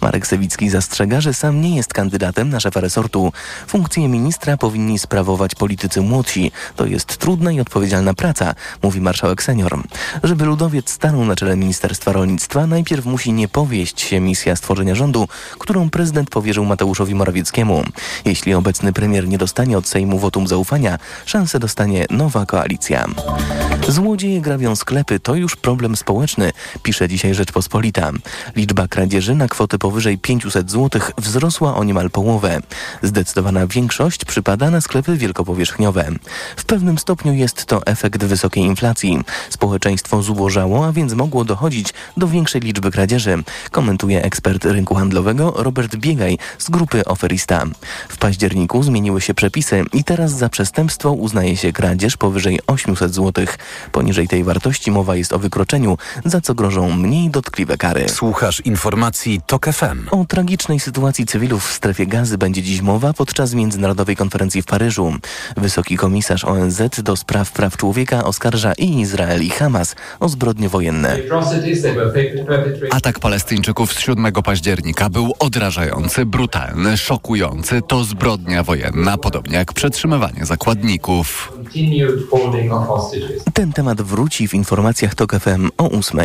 Marek Sewicki zastrzega, że sam nie jest kandydatem na szefa resortu. Funkcję ministra powinni sprawować politycy młodsi. To jest trudna i odpowiedzialna praca, mówi marszałek senior. Żeby ludowiec stanął na czele Ministerstwa Rolnictwa, najpierw musi nie powieść się misja stworzenia rządu, którą prezydent powierzył Mateuszowi Morawieckiemu. Jeśli obecny premier nie dostanie od Sejmu wotum zaufania, szansę dostanie nowa koalicja. Złodzieje grabią sklepy to już problem społeczny, pisze dzisiaj Rzeczpospolita. Liczba kradzieży na kwotę powyżej 500 zł wzrosła o niemal połowę. Zdecydowana większość przypada na sklepy wielkopowierzchniowe. W pewnym stopniu jest to efekt wysokiej inflacji. Społeczeństwo zubożało, a więc mogło dochodzić do większej liczby kradzieży, komentuje ekspert rynku handlowego Robert Biegaj z grupy Oferista. W październiku zmieniły się przepisy i teraz za przestępstwo uznaje się kradzież powyżej 800 zł. Poniżej tej wartości mowa jest o wykroczeniu, za co grożą mniej dotkliwe kary. Słuchasz informacji TOK FM. O tragicznej sytuacji cywilów w strefie gazy będzie dziś mowa podczas Międzynarodowej Konferencji w Paryżu. Wysoki komisarz ONZ do spraw praw człowieka oskarża i Izrael i Hamas o zbrodnie wojenne. Atak Palestyńczyków z 7 października był odrażający, brutalny, szokujący. To zbrodnia wojenna, podobnie jak przetrzymywanie zakładników. Ten temat wróci w informacjach TOK FM o 8.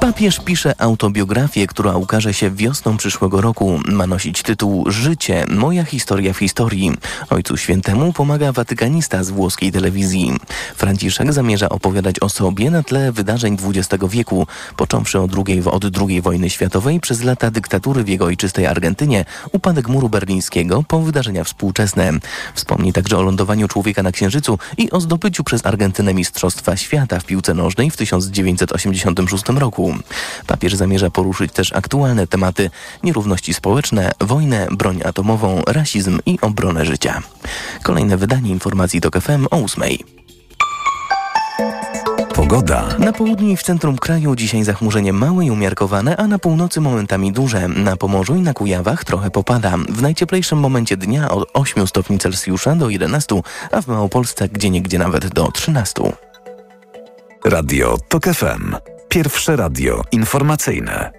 Papież pisze autobiografię, która ukaże się wiosną przyszłego roku. Ma nosić tytuł Życie. Moja historia w historii. Ojcu Świętemu pomaga watykanista z włoskiej telewizji. Franciszek zamierza opowiadać o sobie na tle wydarzeń XX wieku, począwszy od Od II wojny światowej przez lata dyktatury w jego ojczystej Argentynie, upadek muru berlińskiego po wydarzenia współczesne. Wspomni także o lądowaniu człowieka na Księżycu i o zdobyciu przez Argentynę Mistrzostwa Świata w piłce nożnej w 1986 roku. Papież zamierza poruszyć też aktualne tematy nierówności społeczne, wojnę, broń atomową, rasizm i obronę życia. Kolejne wydanie informacji TOK FM o 8. Pogoda. Na południu i w centrum kraju dzisiaj zachmurzenie małe i umiarkowane, a na północy momentami duże. Na Pomorzu i na Kujawach trochę popada. W najcieplejszym momencie dnia od 8 stopni Celsjusza do 11, a w Małopolsce gdzieniegdzie nawet do 13. Radio TOK FM. Pierwsze radio informacyjne.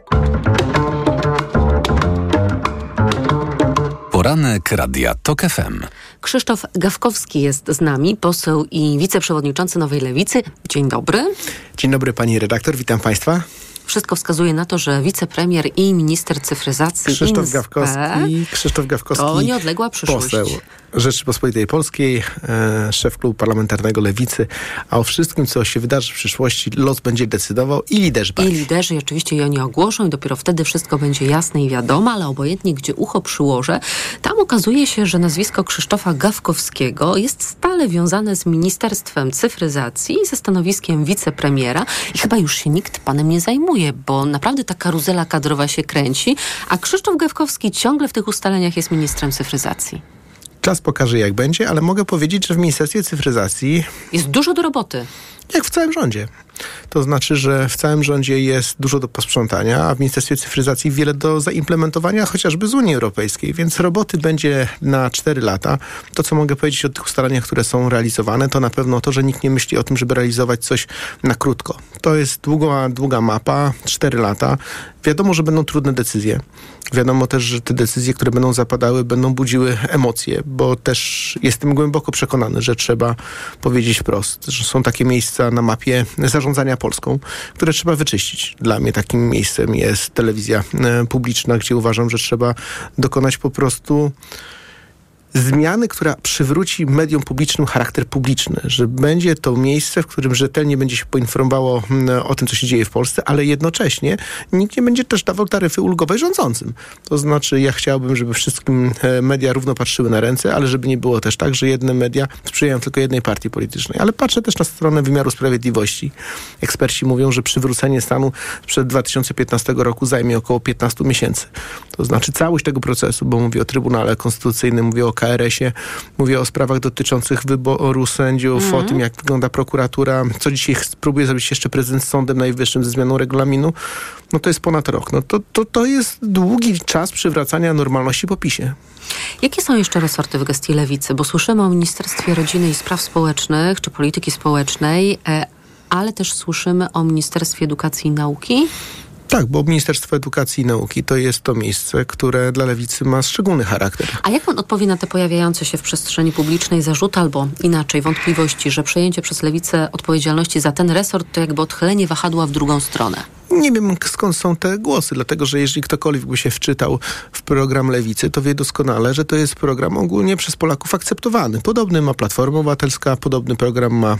Poranek Radia TOK FM. Krzysztof Gawkowski jest z nami, poseł i wiceprzewodniczący Nowej Lewicy. Dzień dobry. Dzień dobry pani redaktor, witam państwa. Wszystko wskazuje na to, że wicepremier i minister cyfryzacji Krzysztof Gawkowski, Krzysztof Gawkowski to nieodległa przyszłość. poseł Rzeczypospolitej Polskiej, e, szef klubu parlamentarnego Lewicy, a o wszystkim, co się wydarzy w przyszłości, los będzie decydował i liderzy I partii. liderzy oczywiście i oni ogłoszą i dopiero wtedy wszystko będzie jasne i wiadomo, ale obojętnie gdzie ucho przyłożę, tam okazuje się, że nazwisko Krzysztofa Gawkowskiego jest stale wiązane z Ministerstwem Cyfryzacji i ze stanowiskiem wicepremiera i chyba już się nikt panem nie zajmuje, bo naprawdę ta karuzela kadrowa się kręci, a Krzysztof Gawkowski ciągle w tych ustaleniach jest ministrem cyfryzacji. Czas pokaże, jak będzie, ale mogę powiedzieć, że w Ministerstwie Cyfryzacji Jest dużo do roboty. jak w całym rządzie. To znaczy, że w całym rządzie jest dużo do posprzątania, a w Ministerstwie Cyfryzacji wiele do zaimplementowania, chociażby z Unii Europejskiej, więc roboty będzie na 4 lata. To, co mogę powiedzieć o tych ustaleniach, które są realizowane, to na pewno to, że nikt nie myśli o tym, żeby realizować coś na krótko. To jest długa, długa mapa, 4 lata. Wiadomo, że będą trudne decyzje. Wiadomo też, że te decyzje, które będą zapadały, będą budziły emocje, bo też jestem głęboko przekonany, że trzeba powiedzieć wprost, że są takie miejsca na mapie zarządzania Polską, które trzeba wyczyścić. Dla mnie takim miejscem jest telewizja e, publiczna, gdzie uważam, że trzeba dokonać po prostu zmiany, która przywróci mediom publicznym charakter publiczny, że będzie to miejsce, w którym rzetelnie będzie się poinformowało mm, o tym, co się dzieje w Polsce, ale jednocześnie nikt nie będzie też dawał taryfy ulgowej rządzącym. To znaczy, ja chciałbym, żeby wszystkim e, media równo patrzyły na ręce, ale żeby nie było też tak, że jedne media sprzyjają tylko jednej partii politycznej. Ale patrzę też na stronę wymiaru sprawiedliwości. Eksperci mówią, że przywrócenie stanu sprzed 2015 roku zajmie około 15 miesięcy. To znaczy całość tego procesu, bo mówię o Trybunale Konstytucyjnym, mówię o KRS-ie, mówię o sprawach dotyczących wyboru sędziów, Mhm. o tym, jak wygląda prokuratura, co dzisiaj próbuje zrobić jeszcze prezydent z Sądem Najwyższym ze zmianą regulaminu, no to jest ponad rok. No to, to, to jest długi czas przywracania normalności po PiSie. Jakie są jeszcze resorty w gestii lewicy? Bo słyszymy o Ministerstwie Rodziny i Spraw Społecznych czy Polityki Społecznej, e, ale też słyszymy o Ministerstwie Edukacji i Nauki. Tak, bo Ministerstwo Edukacji i Nauki to jest to miejsce, które dla lewicy ma szczególny charakter. A jak pan odpowie na te pojawiające się w przestrzeni publicznej zarzuty albo inaczej wątpliwości, że przejęcie przez lewicę odpowiedzialności za ten resort to jakby odchylenie wahadła w drugą stronę? Nie wiem skąd są te głosy, dlatego że jeżeli ktokolwiek by się wczytał w program Lewicy, to wie doskonale, że to jest program ogólnie przez Polaków akceptowany. Podobny ma Platforma Obywatelska, podobny program ma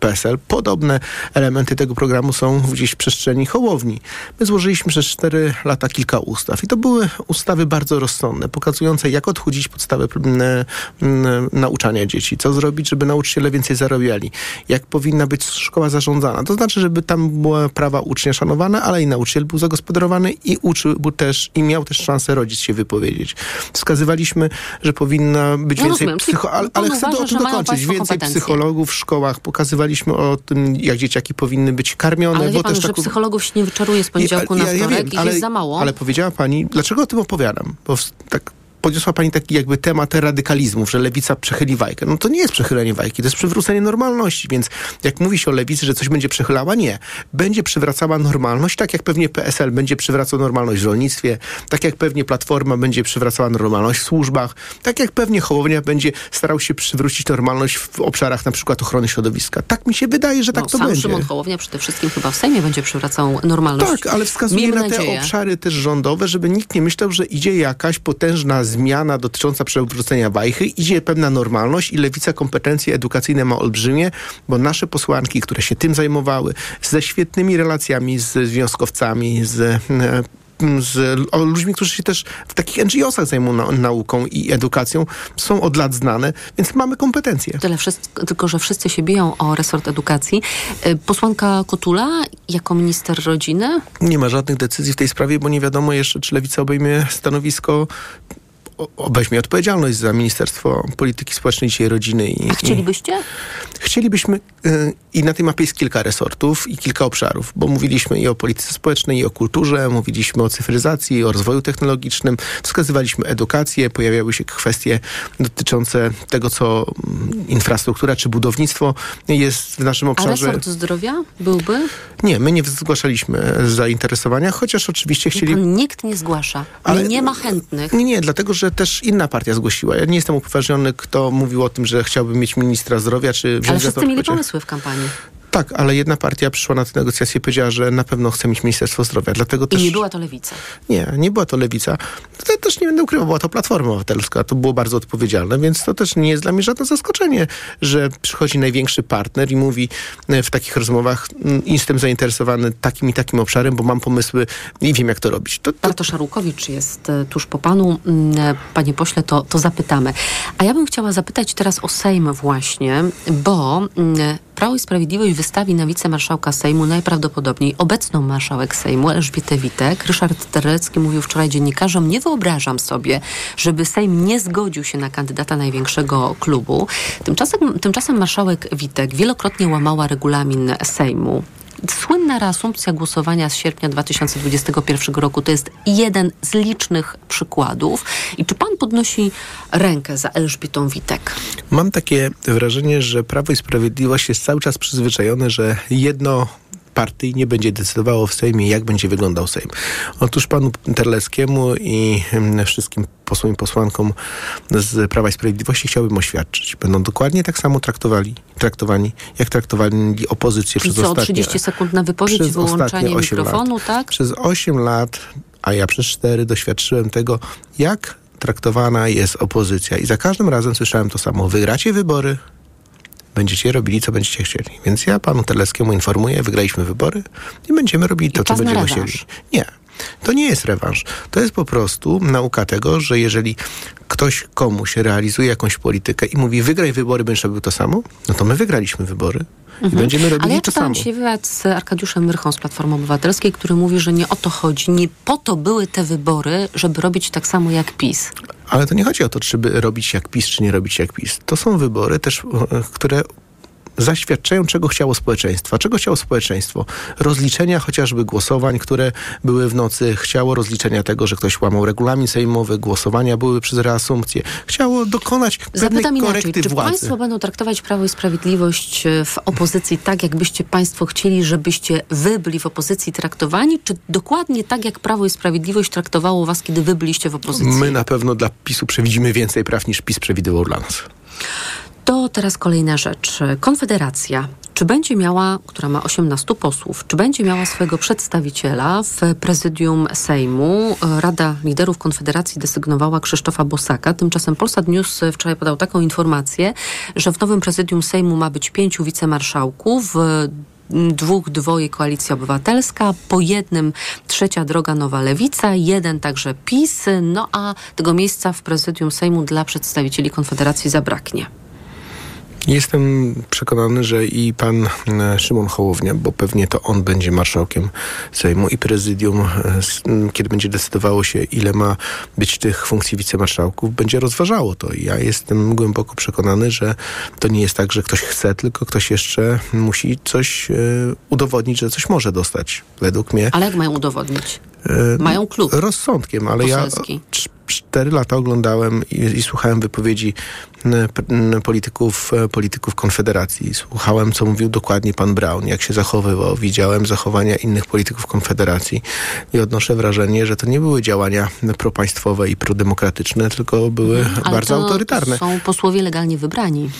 PSL, podobne elementy tego programu są gdzieś w przestrzeni Hołowni. My złożyliśmy przez cztery lata kilka ustaw i to były ustawy bardzo rozsądne, pokazujące jak odchudzić podstawę nauczania dzieci, co zrobić, żeby nauczyciele więcej zarabiali, jak powinna być szkoła zarządzana. To znaczy, żeby tam była prawa ucznia szanowane, ale i nauczyciel był zagospodarowany i uczył był też i miał też szansę rodzic się wypowiedzieć. Wskazywaliśmy, że powinna być No więcej psycho... Ale, chcę uważa, to, dokończyć. Więcej psychologów w szkołach. Pokazywaliśmy o tym, jak dzieciaki powinny być karmione. Ale bo pan, też że psychologów się nie wyczaruje z poniedziałku ja, na ja, ja wtorek, wiem, ich ale, jest za mało. Ale powiedziała pani, dlaczego o tym opowiadam? Bo tak podniosła pani taki jakby temat radykalizmów, że lewica przechyli wajkę. No to nie jest przechylenie wajki, to jest przywrócenie normalności, więc jak mówi się o lewicy, że coś będzie przechylała, nie. Będzie przywracała normalność, tak jak pewnie PSL będzie przywracał normalność w rolnictwie, tak jak pewnie Platforma będzie przywracała normalność w służbach, tak jak pewnie Hołownia będzie starał się przywrócić normalność w obszarach na przykład ochrony środowiska. Tak mi się wydaje, że tak no, to sam będzie. Szymon Hołownia przede wszystkim chyba w Sejmie będzie przywracał normalność. Tak, ale wskazuje Miejmy na te nadzieję. obszary też rządowe, żeby nikt nie myślał, że idzie jakaś potężna zmiana dotycząca przewrócenia wajchy, idzie pewna normalność i lewica kompetencje edukacyjne ma olbrzymie, bo nasze posłanki, które się tym zajmowały, ze świetnymi relacjami z związkowcami, z e, z o, ludźmi, którzy się też w takich NGO-sach zajmują na, nauką i edukacją, są od lat znane, więc mamy kompetencje. Tyle wszystko, tylko, że wszyscy się biją o resort edukacji. Y, Posłanka Kotula jako minister rodziny Nie ma żadnych decyzji w tej sprawie, bo nie wiadomo jeszcze, czy Lewica obejmie stanowisko, obejmie odpowiedzialność za Ministerstwo Polityki Społecznej, Dzisiaj Rodziny. I, A chcielibyście? I chcielibyśmy, y, i na tej mapie jest kilka resortów i kilka obszarów, bo mówiliśmy i o polityce społecznej, i o kulturze, mówiliśmy o cyfryzacji, o rozwoju technologicznym, wskazywaliśmy edukację, pojawiały się kwestie dotyczące tego, co mm, infrastruktura czy budownictwo jest w naszym A obszarze. resort zdrowia byłby? Nie, my nie zgłaszaliśmy zainteresowania, chociaż oczywiście chcieli... Pan, nikt nie zgłasza. Ale- nie ma chętnych. Nie, nie, dlatego, że też inna partia zgłosiła. Ja nie jestem upoważniony, kto mówił o tym, że chciałby mieć ministra zdrowia, czy Ale wszyscy mieli pomysły w kampanii. Tak, ale jedna partia przyszła na te negocjacje i powiedziała, że na pewno chce mieć Ministerstwo Zdrowia. Dlatego I też... nie była to lewica. Nie, nie była to lewica. To też nie będę ukrywał, była to Platforma Obywatelska. To było bardzo odpowiedzialne, więc to też nie jest dla mnie żadne zaskoczenie, że przychodzi największy partner i mówi e, w takich rozmowach, "Mm, jestem zainteresowany takim i takim obszarem, bo mam pomysły i wiem, jak to robić. To, to Bartosz jest e, tuż po panu. Mm, e, Panie pośle, to, to zapytamy. A ja bym chciała zapytać teraz o Sejm właśnie, bo mm, Prawo i Sprawiedliwość wystawi na wicemarszałka Sejmu najprawdopodobniej obecną marszałek Sejmu Elżbietę Witek. Ryszard Terlecki mówił wczoraj dziennikarzom, nie wyobrażam sobie, żeby Sejm nie zgodził się na kandydata największego klubu. Tymczasem, tymczasem marszałek Witek wielokrotnie łamała regulamin Sejmu. Słynna reasumpcja głosowania z sierpnia 2021 roku to jest jeden z licznych przykładów. I czy pan podnosi rękę za Elżbietą Witek? Mam takie wrażenie, że Prawo i Sprawiedliwość jest cały czas przyzwyczajone, że jedno partii nie będzie decydowało w Sejmie, jak będzie wyglądał Sejm. Otóż panu Terleckiemu i wszystkim posłom i posłankom z Prawa i Sprawiedliwości chciałbym oświadczyć. Będą dokładnie tak samo traktowali, traktowani, jak traktowali opozycję Czyli przez co, ostatnie... 30 sekund na wypowiedź, przez osiem mikrofonu, lat. tak? Przez 8 lat, a ja przez 4 doświadczyłem tego, jak traktowana jest opozycja. I za każdym razem słyszałem to samo. Wygracie wybory, będziecie robili, co będziecie chcieli. Więc ja panu Terleckiemu informuję, wygraliśmy wybory i będziemy robili to, co będziemy chcieli. Nie. To nie jest rewanż. To jest po prostu nauka tego, że jeżeli ktoś komuś realizuje jakąś politykę i mówi wygraj wybory, będziesz robił to samo, no to my wygraliśmy wybory i Mhm. będziemy robili Ale ja to czytałam samo. dzisiaj wywiad z Arkadiuszem Myrchą z Platformy Obywatelskiej, który mówi, że nie o to chodzi. Nie po to były te wybory, żeby robić tak samo jak PiS. Ale to nie chodzi o to, czy by robić jak PiS, czy nie robić jak PiS. To są wybory też, e, które zaświadczają, czego chciało społeczeństwo. Czego chciało społeczeństwo? Rozliczenia chociażby głosowań, które były w nocy. Chciało rozliczenia tego, że ktoś łamał regulamin sejmowy, głosowania były przez reasumpcję. Chciało dokonać Zapytam inaczej, czy władzy. państwo będą traktować Prawo i Sprawiedliwość e, w opozycji tak, jakbyście państwo chcieli, żebyście wy byli w opozycji traktowani, czy dokładnie tak, jak Prawo i Sprawiedliwość traktowało was, kiedy wy byliście w opozycji? My na pewno dla PiSu przewidzimy więcej praw niż PiS przewidywał dla nas. To teraz kolejna rzecz. Konfederacja czy będzie miała, która ma 18 posłów, czy będzie miała swojego przedstawiciela w prezydium Sejmu? Rada Liderów Konfederacji desygnowała Krzysztofa Bosaka. Tymczasem Polsat News wczoraj podał taką informację, że w nowym prezydium Sejmu ma być pięciu wicemarszałków dwóch dwoje Koalicja Obywatelska, po jednym Trzecia Droga Nowa Lewica, jeden także PiS, no a tego miejsca w prezydium Sejmu dla przedstawicieli Konfederacji zabraknie. Jestem przekonany, że i pan e, Szymon Hołownia, bo pewnie to on będzie marszałkiem Sejmu i prezydium, e, kiedy będzie decydowało się, ile ma być tych funkcji wicemarszałków, będzie rozważało to. Ja jestem głęboko przekonany, że to nie jest tak, że ktoś chce, tylko ktoś jeszcze musi coś e, udowodnić, że coś może dostać, według mnie. Ale jak mają udowodnić? Mają klub. Rozsądkiem, ale poselski. ja cztery lata oglądałem i, i słuchałem wypowiedzi polityków, e, polityków Konfederacji. Słuchałem, co mówił dokładnie pan Brown, jak się zachowywał. Widziałem zachowania innych polityków Konfederacji i odnoszę wrażenie, że to nie były działania propaństwowe i prodemokratyczne, tylko były Ale bardzo autorytarne. są posłowie legalnie wybrani.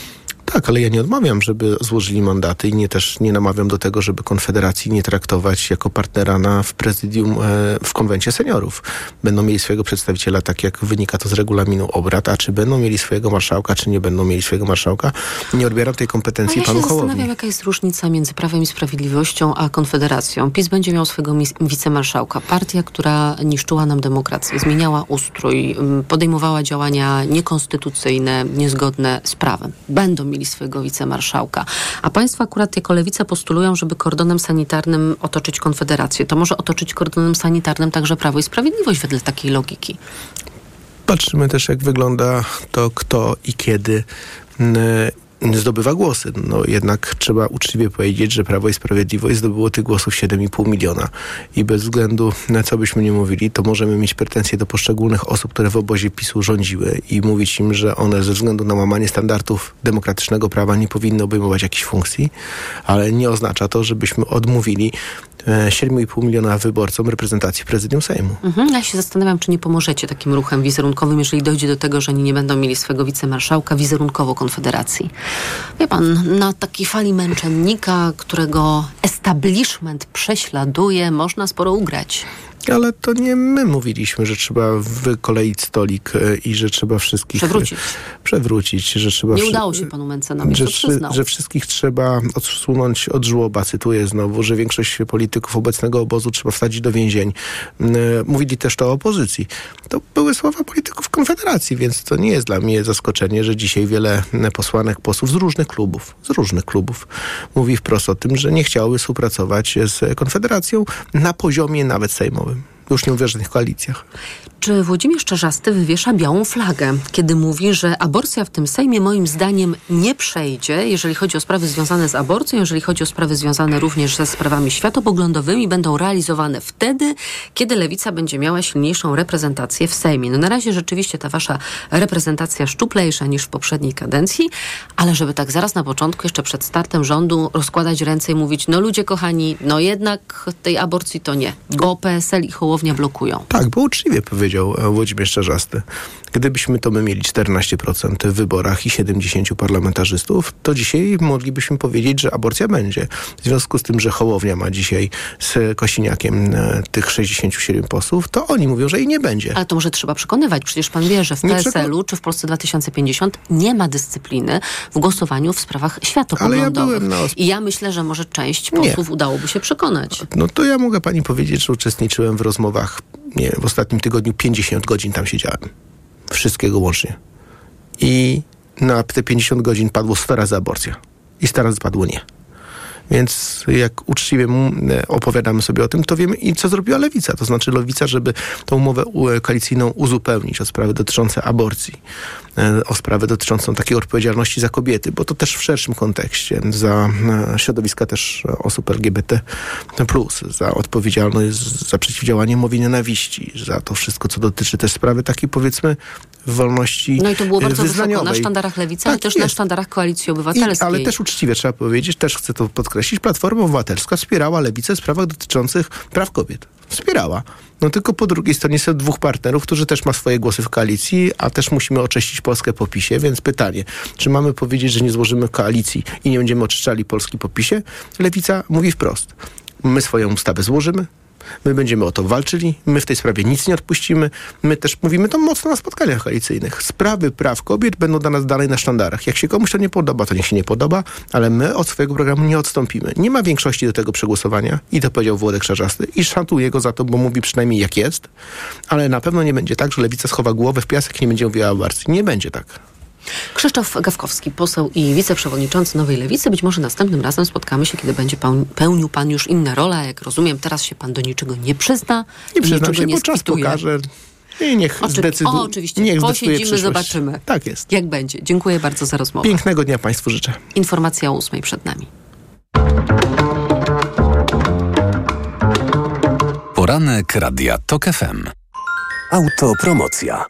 Tak, ale ja nie odmawiam, żeby złożyli mandaty i nie też nie namawiam do tego, żeby Konfederacji nie traktować jako partnera na, w prezydium, e, w konwencie seniorów. Będą mieli swojego przedstawiciela, tak jak wynika to z regulaminu obrad, a czy będą mieli swojego marszałka, czy nie będą mieli swojego marszałka, nie odbieram tej kompetencji ja panu. Ja zastanawiam, jaka jest różnica między Prawem i Sprawiedliwością a Konfederacją. PiS będzie miał swojego wicemarszałka. Partia, która niszczyła nam demokrację, zmieniała ustrój, podejmowała działania niekonstytucyjne, niezgodne z prawem. Będą mieli swojego wicemarszałka. A państwo akurat jako lewica postulują, żeby kordonem sanitarnym otoczyć Konfederację. To może otoczyć kordonem sanitarnym także Prawo i Sprawiedliwość wedle takiej logiki. Patrzymy też, jak wygląda to, kto i kiedy zdobywa głosy. No jednak trzeba uczciwie powiedzieć, że Prawo i Sprawiedliwość zdobyło tych głosów 7,5 miliona. I bez względu na co byśmy nie mówili, to możemy mieć pretensje do poszczególnych osób, które w obozie PiSu rządziły i mówić im, że one ze względu na łamanie standardów demokratycznego prawa nie powinny obejmować jakichś funkcji, ale nie oznacza to, żebyśmy odmówili 7,5 miliona wyborcom reprezentacji prezydium Sejmu. Mhm, ja się zastanawiam, czy nie pomożecie takim ruchem wizerunkowym, jeżeli dojdzie do tego, że oni nie będą mieli swojego wicemarszałka wizerunkowo Konfederacji. Wie pan, na takiej fali męczennika, którego establishment prześladuje, można sporo ugrać. Ale to nie my mówiliśmy, że trzeba wykoleić stolik e, i że trzeba wszystkich... Przewrócić. Przewrócić, że trzeba... Nie udało się panu Mencenowi, że, to że wszystkich trzeba odsunąć od żłoba, cytuję znowu, że większość polityków obecnego obozu trzeba wsadzić do więzień. E, mówili też to o opozycji. To były słowa polityków Konfederacji, więc to nie jest dla mnie zaskoczenie, że dzisiaj wiele posłanek, posłów z różnych klubów, z różnych klubów mówi wprost o tym, że nie chciały współpracować z Konfederacją na poziomie nawet sejmowym. Już nie mówię o żadnych koalicjach. Czy Włodzimierz Czarzasty wywiesza białą flagę, kiedy mówi, że aborcja w tym Sejmie moim zdaniem nie przejdzie, jeżeli chodzi o sprawy związane z aborcją, jeżeli chodzi o sprawy związane również ze sprawami światopoglądowymi, będą realizowane wtedy, kiedy Lewica będzie miała silniejszą reprezentację w Sejmie. No na razie rzeczywiście ta wasza reprezentacja szczuplejsza niż w poprzedniej kadencji, ale żeby tak zaraz na początku, jeszcze przed startem rządu rozkładać ręce i mówić, no ludzie kochani, no jednak tej aborcji to nie, bo PSL i Hołownia blokują. Tak, bo uczciwie powiedział powiedział Włodzimierz Czarzasty. Gdybyśmy to my mieli 14% w wyborach i 70 parlamentarzystów, to dzisiaj moglibyśmy powiedzieć, że aborcja będzie. W związku z tym, że Hołownia ma dzisiaj z Kosiniakiem e, tych 67 posłów, to oni mówią, że jej nie będzie. Ale to może trzeba przekonywać. Przecież pan wie, że w PSL-u czy w Polsce 2050 nie ma dyscypliny w głosowaniu w sprawach światopoglądowych. Ja I ja myślę, że może część posłów nie. udałoby się przekonać. No to ja mogę pani powiedzieć, że uczestniczyłem w rozmowach nie, w ostatnim tygodniu 50 godzin tam siedziałem. Wszystkiego łącznie. I na te 50 godzin padło 100 razy aborcja. I 100 razy padło nie. Więc jak uczciwie opowiadamy sobie o tym, to wiemy i co zrobiła Lewica. To znaczy Lewica, żeby tą umowę koalicyjną uzupełnić o sprawy dotyczące aborcji, e, o sprawę dotyczącą takiej odpowiedzialności za kobiety, bo to też w szerszym kontekście, za e, środowiska też osób LGBT+, za odpowiedzialność za przeciwdziałanie mowie nienawiści, za to wszystko, co dotyczy też sprawy takiej powiedzmy wolności No i to było bardzo wyznaniowej. wysoko na sztandarach Lewicy, Tak ale też na jest. sztandarach Koalicji I, Obywatelskiej. ale też uczciwie trzeba powiedzieć, też chcę to podkreślić, Platforma Obywatelska wspierała lewicę w sprawach dotyczących praw kobiet. Wspierała. No tylko po drugiej stronie są dwóch partnerów, którzy też ma swoje głosy w koalicji, a też musimy oczyścić Polskę po PiSie, więc pytanie, czy mamy powiedzieć, że nie złożymy koalicji i nie będziemy oczyszczali Polski po PiSie? Lewica mówi wprost. My swoją ustawę złożymy, My będziemy o to walczyli, my w tej sprawie nic nie odpuścimy. My też mówimy to mocno na spotkaniach koalicyjnych. Sprawy praw kobiet będą dla nas dalej na sztandarach. Jak się komuś to nie podoba, to niech się nie podoba, ale my od swojego programu nie odstąpimy. Nie ma większości do tego przegłosowania i to powiedział Włodek Szarzasty i szanuję go za to, bo mówi przynajmniej jak jest, ale na pewno nie będzie tak, że lewica schowa głowę w piasek i nie będzie mówiła o. Nie będzie tak. Krzysztof Gawkowski, poseł i wiceprzewodniczący Nowej Lewicy. Być może następnym razem spotkamy się, kiedy będzie peł- pełnił pan już inne role. Jak rozumiem, teraz się pan do niczego nie przyzna. Nie przyznam się, nie bo czas pokaże. I niech Oczywi- zdecyduje. o, oczywiście. Niech Posiedzimy, przyszłość. zobaczymy. Tak jest. Jak będzie. Dziękuję bardzo za rozmowę. Pięknego dnia Państwu życzę. Informacja o ósmej przed nami. Poranek Radia TOK FM. Autopromocja.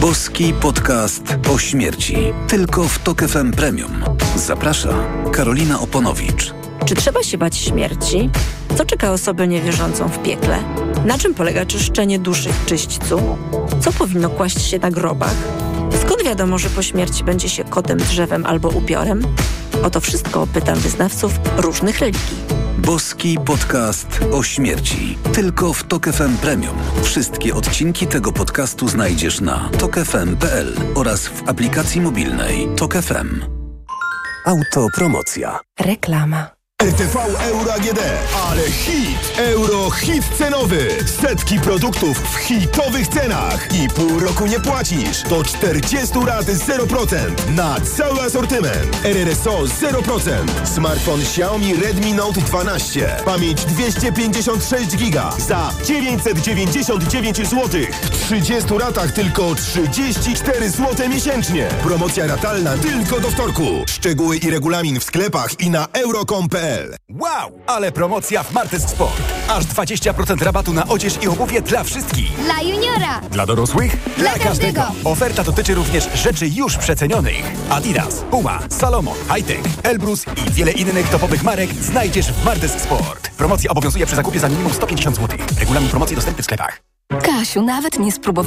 Boski podcast o śmierci. Tylko w TOK FM Premium. Zaprasza Karolina Oponowicz. Czy trzeba się bać śmierci? Co czeka osobę niewierzącą w piekle? Na czym polega czyszczenie duszy w czyśćcu? Co powinno kłaść się na grobach? Skąd wiadomo, że po śmierci będzie się kotem, drzewem albo upiorem? O to wszystko pytam wyznawców różnych religii. Boski podcast o śmierci. Tylko w TOK FM Premium. Wszystkie odcinki tego podcastu znajdziesz na tokefm.pl oraz w aplikacji mobilnej TOK FM. Autopromocja. Reklama. RTV Euro AGD, ale hit! Euro hit cenowy! Setki produktów w hitowych cenach i pół roku nie płacisz. Do 40 rat 0% na cały asortyment. RRSO 0%. Smartfon Xiaomi Redmi Note 12. Pamięć 256 giga za 999 zł. W 30 ratach tylko 34 zł miesięcznie. Promocja ratalna tylko do wtorku. Szczegóły i regulamin w sklepach i na euro.com.pl Wow, ale promocja w Martes Sport. Aż 20% rabatu na odzież i obuwie dla wszystkich. Dla juniora! Dla dorosłych? Dla każdego. Oferta dotyczy również rzeczy już przecenionych. Adidas, Puma, Salomon, Hightech, Elbrus i wiele innych topowych marek znajdziesz w Martes Sport. Promocja obowiązuje przy zakupie za minimum 150 zł. Regulamin promocji dostępny w sklepach. Kasiu, nawet nie spróbowałam